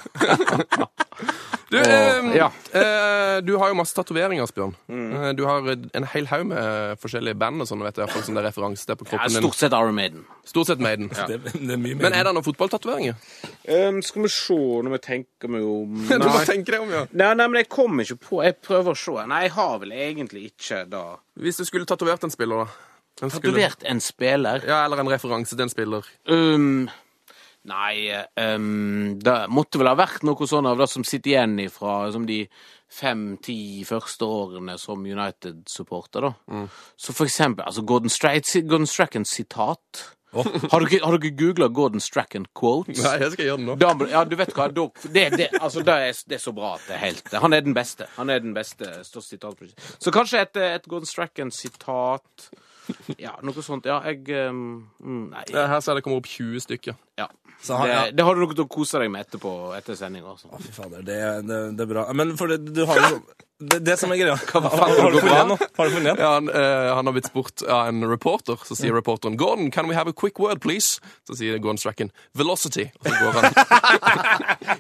Du, eh, ja. eh, du har jo masse tatoveringer, Asbjørn. Mm. du har en hel haug med forskjellige band og sånn, vet jeg, som det er referanse til på kroppen din. stort sett Iron Maiden. Stort sett Maiden. Det, det er. Men er det noen fotballtatoveringer? Um, skal vi se når vi tenker meg om Du må tenke deg om, ja. Nei, nei, men jeg kommer ikke på Jeg prøver å se. Nei, jeg har vel egentlig ikke det. Hvis du skulle tatovert en spiller, da? Skulle- Tatovert en spiller. Ja, eller en referanse til en spiller. Um, nei, um, det måtte vel ha vært noe sånn av det som sitter igjen ifra som de fem-ti første årene som United-supporter, da. Så for eksempel altså Gordon, Stra Gordon Strachan sitat. Har dere, har dere googla Gordon Strachan quotes? Nei, jeg skal gjøre det nå. Da, ja, du vet hva, da, det, det, altså, det, er, det er så bra at det er helt Han er den beste. Han er den beste. Så kanskje et, et Gordon Strachan-sitat Ja, noe sånt. Ja, jeg um, Nei. Her ser jeg det kommer opp 20 stykker. Ja. Så han- det, ja. det har du noe til å kose deg med etterpå, etter sending. Å, fy fader, det, det, det er bra. Men for det, du har jo det, det som er greia Har, faen, har, du funnet en? Har du funnet en? Ja, han, uh, han har blitt spurt av en reporter. Så sier reporteren 'Gordon, can we have a quick word, please?' Så sier Gordon Stracken 'velocity'. Og så går han.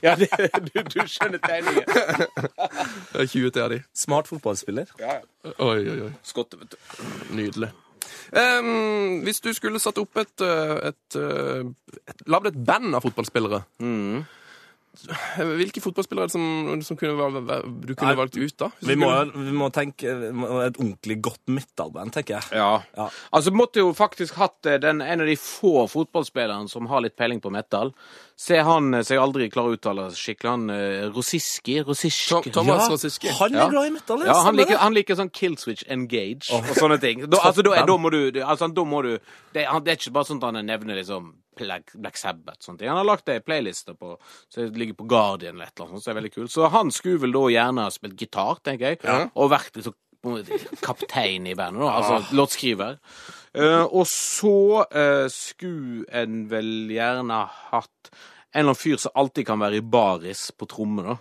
Ja, det, du, du skjønner tegningen. Det er 20 til av de. Smart fotballspiller. Oi, oi, oi. Skottet, vet du. Nydelig. Ehm, hvis du skulle satt opp et, et, et, eh, et Lagd et band av fotballspillere Hvilke fotballspillere er det som, som kunne, val- val- du kunne Nei, valgt ut, da? Vi må, vi må tenke et ordentlig godt metal-band, tenker jeg. Ja. Ja. Altså, måtte jo faktisk hatt eh, den, en av de få fotballspillerne som har litt peiling på metal. Se han eh, som jeg aldri klarer å uttale skikkelig, han eh, Rosiski? Rosiski? Tom- Thomas Rosiski. Han er glad i metal, Ja, han liker, han liker sånn Killswitch Engage og sånne ting. Da, altså, da, da må du, altså, da må du det, det er ikke bare sånn at han nevner liksom Black, Sabbath ting. Han har lagt det i playlister på, som ligger på Guardian eller et eller annet sånt, som er veldig kul. Så han skulle vel da gjerne ha spilt gitar, tenker jeg, og vært liksom kaptein i bandet, da. Altså låtskriver. Uh, og så uh, skulle en vel gjerne hatt en eller annen fyr som alltid kan være i baris på tromme, da.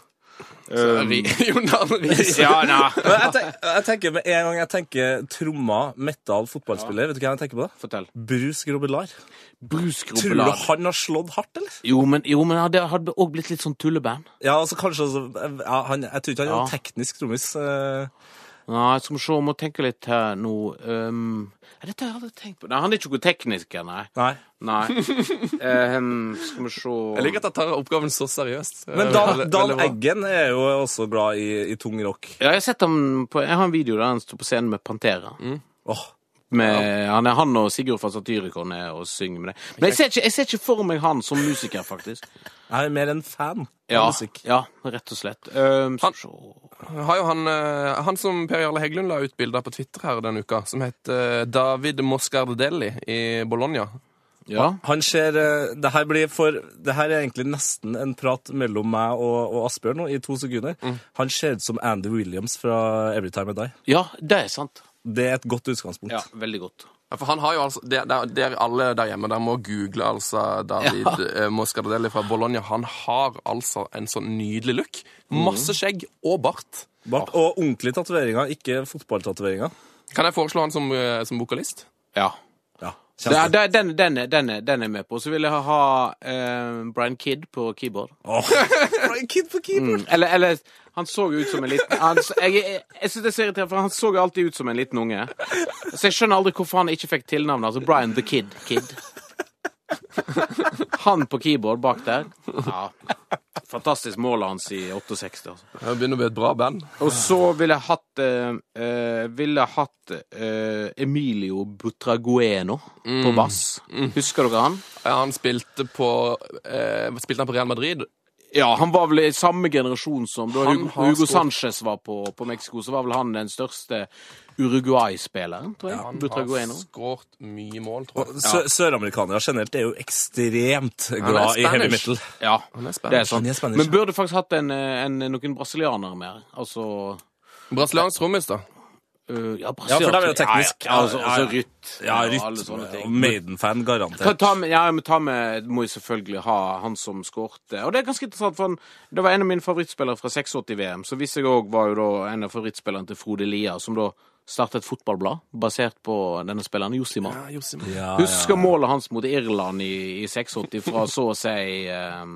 Ja, jeg, tenk, jeg tenker med en gang jeg tenker tromma, metal, fotballspiller, vet du hva jeg tenker på da? Fortell. Bruce Grobelar. Bruce Tror du han har slått hardt, eller? Jo, men, jo, men det hadde òg blitt litt sånn tulleband. Ja, altså kanskje altså, ja, han, Jeg tror ikke han er Ja. teknisk trommis. eh. Nei, skal vi se, må tenke litt her nå. Um, Er dette jeg aldri tenkt på. Nei, han er ikke noen tekniker, nei. Nei. Nei. um, skal vi se Jeg liker at han tar oppgaven så seriøst. Men Eh, Dan, Dan. Eggen er jo også glad i, i tung rock. Ja, jeg har sett ham på Jeg har en video der han står på scenen med Pantera. Åh, med han, er, han og Sigurd fra Satyricon er og synger med det. Men jeg ser, ikke, jeg ser ikke for meg han som musiker, faktisk. Jeg er mer en fan Ja, av musikk. ja rett og slett. Um, Han-. Har jo han, eh, han som Per Jarle Heggelund la ut bilder på Twitter her denne uka, som heter David Moscardelli i Bologna. ja. Han ser eh, det her, blir for, det her er egentlig nesten en prat mellom meg og, og Asbjørn nå, i to sekunder. Han ser ut som Andy Williams fra Every Time I Die. ja, det er sant. Det er et godt utgangspunkt. Ja, veldig godt. Ja, for han har jo altså, der, der, der alle der hjemme der må google altså David ja. Moscardelli fra Bologna. Han har altså en sånn nydelig look. Masse skjegg og bart. Bart, og ordentlige tatoveringer, ikke fotballtatoveringer. Kan jeg foreslå han som, eh, som vokalist? Ja. Ja, er, den, den, den, den er med på. Så vil jeg ha, eh, Brian Kidd på keyboard. Brian Kidd på keyboard! Mm. Eller, eller han så jo ut som en liten han, Jeg, jeg, jeg synes det er så irriterende, for han så jo alltid ut som en liten unge. Så jeg skjønner aldri hvorfor han ikke fikk tilnavnet. Altså Brian the Kid. Kid. Han på keyboard bak der. Ja. Fantastisk målet hans i 68. Altså. Det begynner å bli et bra band. Og så ville jeg hatt eh, eh, Ville jeg hatt eh, Emilio Butragueno på bass. Husker dere han? Ja, han spilte på, eh, spilte han på Real Madrid. Ja, han var vel i samme generasjon som da Hugo, Hugo Sanchez var på, på Mexico. Så var vel han den største Uruguay-spilleren, tror jeg. Han Butragueno. har skåret mye mål, tror jeg. Ja. Søramerikanere generelt er jo ekstremt glad i heavy Spanish. metal. Ja, Han er det spennende. er sant. Er Men burde faktisk hatt en, eh, en, noen brasilianere med. Altså Brasiliansk trommis, da. Uh, Ja, Ja, for det er jo teknisk. Ja, ja, altså, Ja, Rytt ja. Rytt. Ja, alle sånne ting. og Maiden-fan, Ta, garantert. ta med, ja, men ta med må jo selvfølgelig ha han som skårte. Og det er ganske interessant, for han, det var en av mine favorittspillere fra 86-VM. Så visste jeg òg var jo da en av favorittspillerne til Frode Lia, som da startet et fotballblad basert på denne spilleren, Josimar. Ja, Josim. Ja, Husker målet hans mot Irland i, i 86 fra så å si um,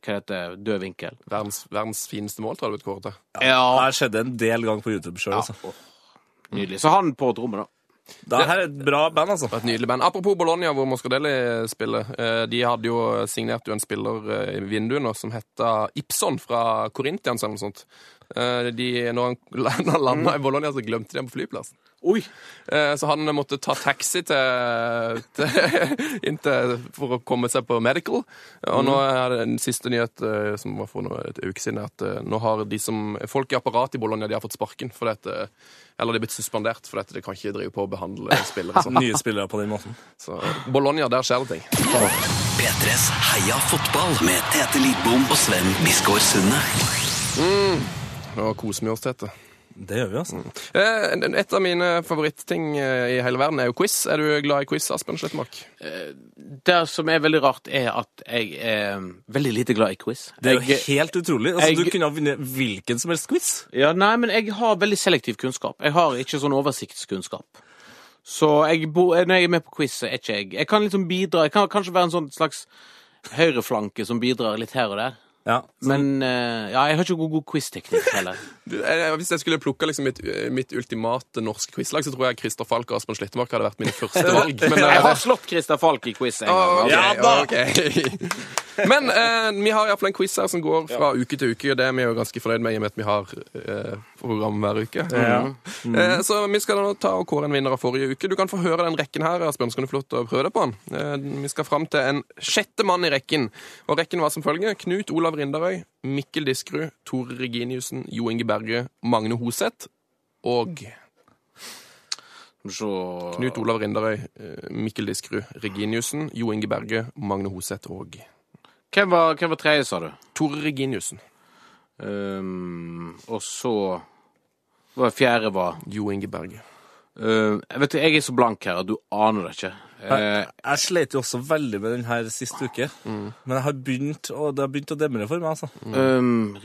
Hva heter det? Død vinkel. Verdens, verdens fineste mål, tror jeg det ble kåret til. Det har skjedd en del ganger på YouTube sjøl. Altså. Nydelig. Så han på trommet, da. Det her er et bra band, altså. Et nydelig band. Apropos Bologna, hvor Moscadelli spiller. eh, De hadde jo signert jo en spiller eh, i vinduet nå som heter Ibson fra Corinthians eller noe sånt. Eh, De, når han landa, landa i Bologna, så glemte de ham på flyplassen. Oi! Eh, Så han måtte ta taxi til, til, inn til, for å komme seg på medical. Og nå er det en siste nyhet eh, som var for noe, et uke siden, at nå har de som, folk i apparatet i Bologna de har fått sparken. For dette, eller de er blitt suspendert, for dette, de kan ikke drive på å behandle spillere. sånn. Nye spillere på den måten. Så Bologna, der skjer det ting. P3s Heia fotball med Tete Lidbom og Sven Biskår Sunde. Og koser vi oss, til dette. Det gjør vi, altså. Eh, Et av mine favorittting eh, i hele verden er jo quiz. Er du glad i quiz, Asbjørn Slettmark? Det som er veldig rart, er at jeg er veldig lite glad i quiz. Det er jo jeg, helt utrolig. Altså, jeg- Du kunne ha vunnet hvilken som helst quiz. ja, nei, men jeg har veldig selektiv kunnskap. Jeg har ikke sånn oversiktskunnskap. Så jeg, bo- når jeg er med på quiz, så er ikke jeg Jeg kan liksom bidra Jeg kan kanskje være en sånn slags høyreflanke som bidrar litt her og der. Ja. Men eh, ja, jeg har ikke god, god quizteknikk heller. Du, eh, Hvis jeg skulle plukke liksom mitt, mitt ultimate norske quizlag, så tror jeg Christer Falk og Aspen Slettemark hadde vært mine første valg. Men, eh, Jeg har slått Christer Falk i quiz en gang. Altså. da! ok. Men eh, vi har iallfall en quiz her som går fra uke til uke, og det er vi jo ganske fornøyd med i og med at vi har eh, program hver uke. Eh, så vi skal nå ta og kåre en vinner av forrige uke. Du kan få høre den rekken her, Asbjørn, skal du få lov til å prøve deg på den. Eh, vi skal fram til en sjette mann i rekken, og rekken var som følger Knut Olav Rindarøy, Mikkel Diskerud, Tore Reginiussen, Jo Inge Berge, Magne Hoseth og Så Knut Olav Rindarøy, eh, Mikkel Diskerud, Reginiussen, Jo Inge Berge, Magne Hoseth og Hvem var, hvem var tredje, sa du? Tore Reginiussen. Um, og så var fjerde var Jo Inge Berge. uh, Jeg vet ikke, jeg er så blank her at du aner det ikke. Jeg, Eh, jeg slet jo også veldig med den her sist uke. Men jeg har begynt, og det har begynt å demre for meg, altså. um,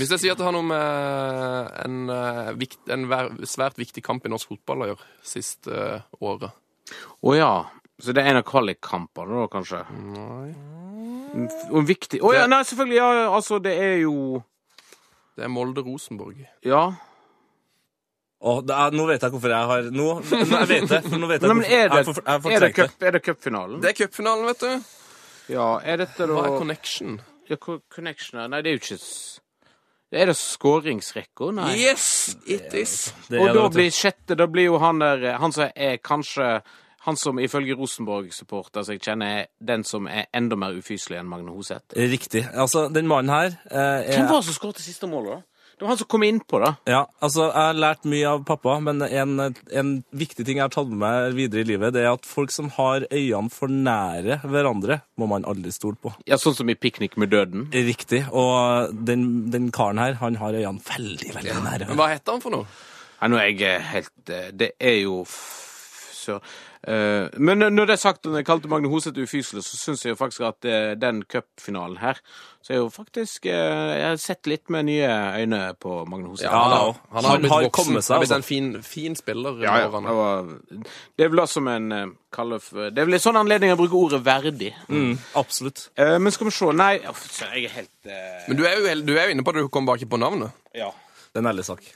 Hvis jeg sier at det har noe med en, en, en svært viktig kamp i norsk fotball å gjøre siste uh, året. Å ja. Så det er en av kvalikkampene, da, kanskje? Nei. Og en viktig Å ja, nei, selvfølgelig. Ja, altså, det er jo Det er Molde-Rosenborg. Ja. Oh, er, nå vet jeg hvorfor jeg har Nå, nå jeg vet jeg, nå vet jeg men hvorfor er det, jeg for- jeg er det, cup, er det cupfinalen? Det er cupfinalen, vet du. Ja, er dette da Hva er connection? ja, Connection? Nei, det er jo ikke Er det skåringsrekka? Nei. Yes, it is. Det Og er da blir sjette Da blir jo han der Han som er kanskje Han som ifølge Rosenborg-supporter jeg kjenner, er den som er enda mer ufyselig enn Magne Hoseth. Riktig. Altså, den mannen her eh, Hvem er var det som skåret det siste målet, da? Det var han som kom innpå, da. Ja, altså, jeg har lært mye av pappa, men en, en viktig ting jeg har tatt med meg videre i livet, det er at folk som har øynene for nære hverandre, må man aldri stole på. Ja, Sånn som i 'Piknik med døden'. Riktig. Og den, den karen her, han har øynene veldig, veldig nære. Men hva heter han for noe? Ja, nå er jeg eh, helt eh, Det er jo f- sør... Eh, men når det er sagt, når jeg kalte Magne Hoseth ufyselig, så syns jeg jo faktisk at eh, den cupfinalen her Så er jo faktisk eh, Jeg har sett litt med nye øyne på Magne Hoseth. Ja, han, har, han, Han har blitt har voksen. kommet seg, Han har blitt altså. en fin, fin spiller. Ja, ja. Det, var, det er vel også som en eh, kaller Det er vel en sånn anledning å bruke ordet verdig. Mm, absolutt. Eh, men skal vi se Nei, jeg er helt uh... Men du er, jo, du er jo inne på at du kommer bak på navnet. Ja. Det er en ærlig sak.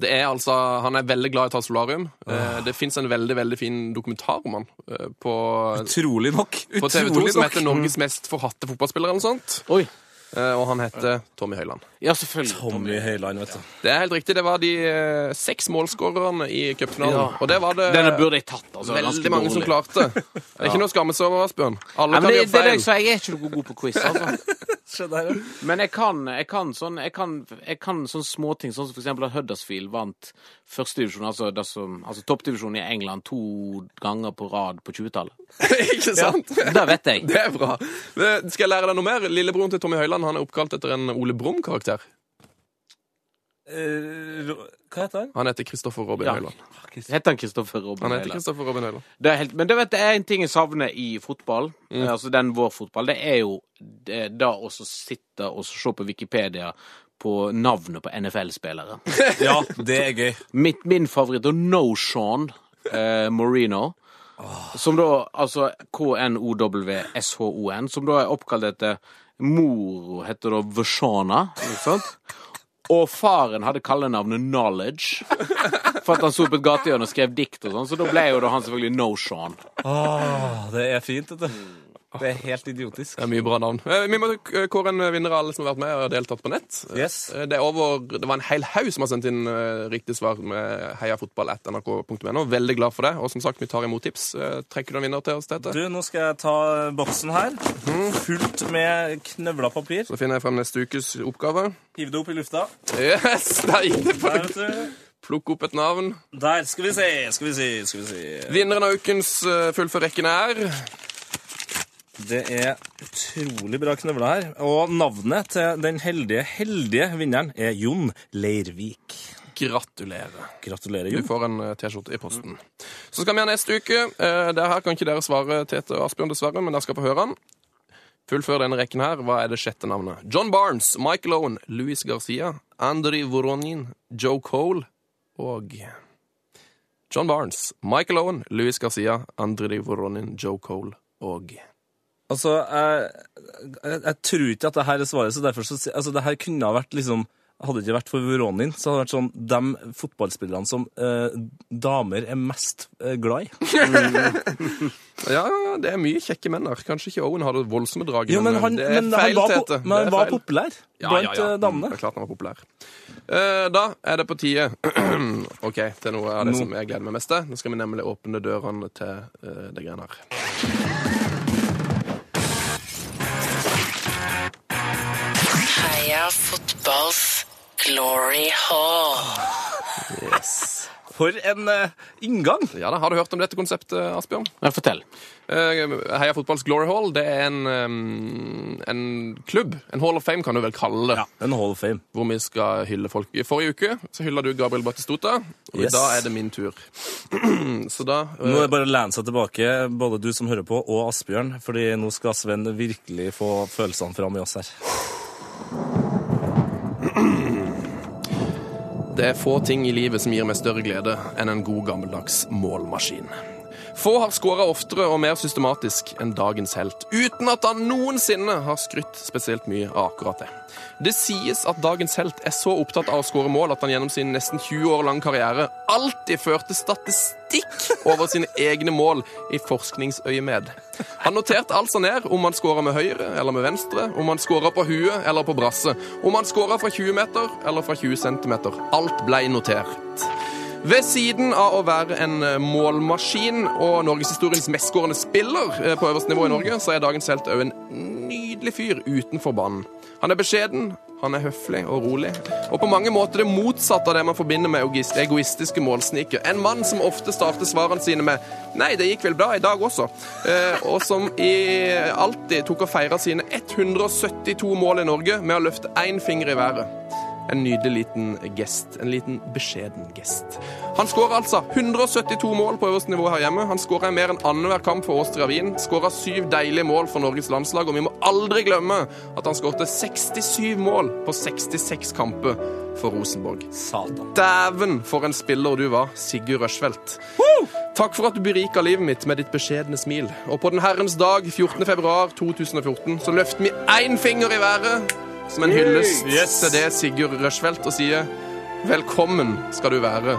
Det er altså, Han er veldig glad i å ta solarium. Eh, Det fins en veldig veldig fin dokumentar om han eh, på, Utrolig nok. på TV2 som nok. heter 'Norges mest forhatte fotballspiller'. eller noe sånt. Oi. Eh, Og han heter Tommy Høiland. Ja, selvfølgelig. Tommy Høiland, vet du. Det er helt riktig. Det var de eh, seks målskårerne i cupfinalen. Ja. Og det var det Denne burde jeg tatt. altså. veldig mange mange som klarte. Det er ikke noe å skamme seg over, Asbjørn. Alle Ja, kan gjøre gjøre det er det feil. jeg sa, jeg er ikke noe god på quiz. altså. Men jeg kan, jeg kan sånn jeg kan, jeg kan sånne småting, sånn som for eksempel at Huddersfield vant førstedivisjon, altså, altså toppdivisjonen i England, to ganger på rad på 20-tallet. ikke sant? Det vet jeg. Det er bra. Skal jeg lære deg noe mer? Lillebroren til Tommy Høiland han er oppkalt etter en Ole Brumm-karakter. Eh, Hva heter han? Han heter Kristoffer Robin Ja. Høiland. Heter han Kristoffer Robin Han heter Høiland? Kristoffer Robin Høiland. Det er helt, men det, vet, jeg, er en ting jeg savner i fotball, mm. altså den vår fotball, det er jo det, da å så sitte og så se på Wikipedia på navnet på NFL-spillere. Ja, det er gøy. Mitt, min favoritt er No Sean eh, Moreno. Som da, altså K-N-O-W-S-H-O-N, som da er oppkalt etter mor, heter da Vashana, ikke sant? Og faren hadde kallenavnet Knowledge, for at han sto på et gatehjørne og skrev dikt og sånn, så da ble jo da han selvfølgelig No Sean. Åh, det er fint, dette. du. Det er helt idiotisk. Det er mye bra navn. Eh, Vi må kåre en vinner av alle som har vært med og deltatt på nett. Yes. Eh, Det, er over, det var en hel haug som har sendt inn eh, riktig svar med heiafotball.nrk.no. Veldig glad for det. Og som sagt, vi tar imot tips. Eh, Trekker du en vinner til oss, Tete? Du, nå skal jeg ta boksen her. Fullt med knøvla papir. Så finner jeg frem neste ukes oppgave. Hiv det opp i lufta. Yes, Der gikk det Der, vet du. Plukk opp et navn. Der skal vi se, skal vi se, skal vi se. Vinneren av ukens uh, fullfør rekken er Det er utrolig bra knøvler her. Og navnet til den heldige, heldige vinneren er Jon Leirvik. Gratulerer. Gratulerer, Jon. Du får en eh, T-skjorte i posten. Så skal vi ha neste uke. Det her kan ikke dere svare Tete og Asbjørn, dessverre, men dere skal få høre han. Fullfør denne rekken her. Hva er det sjette navnet? John Barnes, Michael Owen, Louis Garcia, Andri Voronin, Joe Cole og John Barnes, Michael Owen, Louis Garcia, Andri Voronin, Joe Cole og Altså, jeg, jeg, jeg tror ikke at det her er svaret, så derfor så Altså, det her kunne ha vært liksom Hadde det ikke vært for Veronin, så hadde det vært sånn de fotballspillerne som eh, damer er mest eh, glad i. Ja, det er mye kjekke menn der. Kanskje ikke Owen hadde voldsomme draget, men han, det er men feil, han var, men han var feil. populær Ja, blant ja, ja. eh, damene. Det er klart han var populær. Eh, da er det på tide OK, til noe av det som jeg gleder meg mest til. Nå skal vi nemlig åpne dørene til uh, det greiene her. Heia fotballs glory hall. Yes. For en uh, inngang! Ja da, Har du hørt om dette konseptet, Asbjørn? Ja, fortell. Uh, Heia Fotballs Glory Hall det er en, um, en klubb. En Hall of Fame, kan du vel kalle det. En Hall of Fame. Hvor vi skal hylle folk. I forrige uke så hylla du Gabriel Batistota, og Yes. da er det min tur. så da uh, Nå er det bare å lene seg tilbake, både du som hører på, og Asbjørn, fordi nå skal Sven virkelig få følelsene fram i oss her. Det er få ting i livet som gir meg større glede enn en god gammeldags målmaskin. Få har skåra oftere og mer systematisk enn dagens helt, uten at han noensinne har skrytt spesielt mye av akkurat det. Det sies at dagens helt er så opptatt av å skåre mål at han gjennom sin nesten 20 år lange karriere alltid førte statistikk over sine egne mål i forskningsøyemed. Han noterte altså ned om han skåra med høyre eller med venstre, om han skåra på huet eller på brasse, om han skåra fra 20 meter eller fra 20 centimeter. Alt ble notert. Ved siden av å være en eh, målmaskin og norgeshistoriens mestskårende spiller eh, på øverste nivå i Norge, så er dagens helt òg en nydelig fyr utenfor banen. Han er beskjeden, han er høflig og rolig, og på mange måter det motsatte av det man forbinder med egoistiske målsniker. En mann som ofte starter svarene sine med 'Nei, det gikk vel bra i dag også', eh, og som alltid tok og feira sine 172 mål i Norge med å løfte én finger i været. En nydelig liten gest. En liten beskjeden gest. Han skårer altså 172 mål på øverste nivå her hjemme. Han skårer mer enn annenhver kamp for Austria Wien. Skåra syv deilige mål for Norges landslag, og vi må aldri glemme at han skårte 67 mål på 66 kamper for Rosenborg. Satan. Dæven, for en spiller du var, Sigurd Rushfeldt. Takk for at du berika livet mitt med ditt beskjedne smil. Og på den herrens dag, 14. februar 2014, så løfter vi én finger i været som en hyllest Yes. til det Sigurd Rushfeldt og sier velkommen skal du være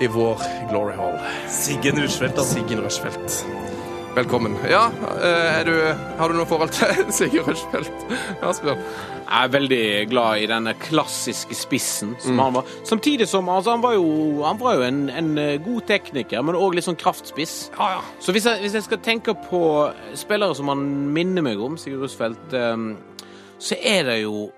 i vår Glory Hall. Siggen Rushfeldt, altså. Siggen Rushfeldt. Velkommen. Ja, eh, er du, har du noe forhold til Sigurd Rushfeldt? Asbjørn? Jeg er veldig glad i denne klassiske spissen som han var. Samtidig som altså, han var jo, han var jo en, en eh, god tekniker, men òg litt sånn kraftspiss. Så hvis jeg, hvis jeg skal tenke på spillere som han minner meg om, Sigurd Rushfeldt eh, så er det jo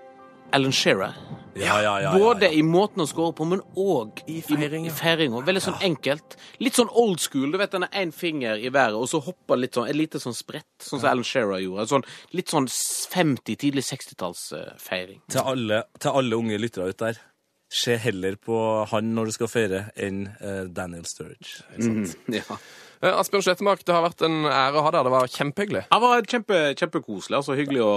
Alan Shearer. Ja, ja, ja, Både i måten å score på, men òg i feiringa. Veldig sånn enkelt. Litt sånn old school. Du vet den er én finger i været, og så hopper litt sånn, et lite sånn sprett, sånn som Alan Shearer gjorde. Sånn, litt sånn 50-, tidlig 60-tallsfeiring. Til alle, til alle unge lyttere ut der. Se heller på han når du skal feire, enn uh, Daniel Sturridge. Ja. Eh, Asbjørn Slettemark, det har vært en ære å ha deg. Det var kjempehyggelig. Det var kjempe, kjempekoselig. altså Hyggelig å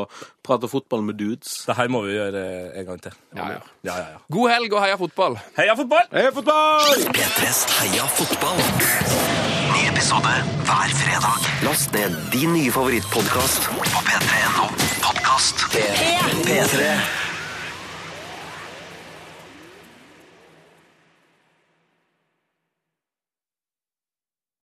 prate fotball med dudes. Det her må vi gjøre en gang til. Ja, ja. ja, ja, ja. God helg og heia fotball! Heia fotball! Heia fotball! P3s Heia fotball. Ny episode hver fredag. Last ned din nye favorittpodkast på p3.no podkast. P3.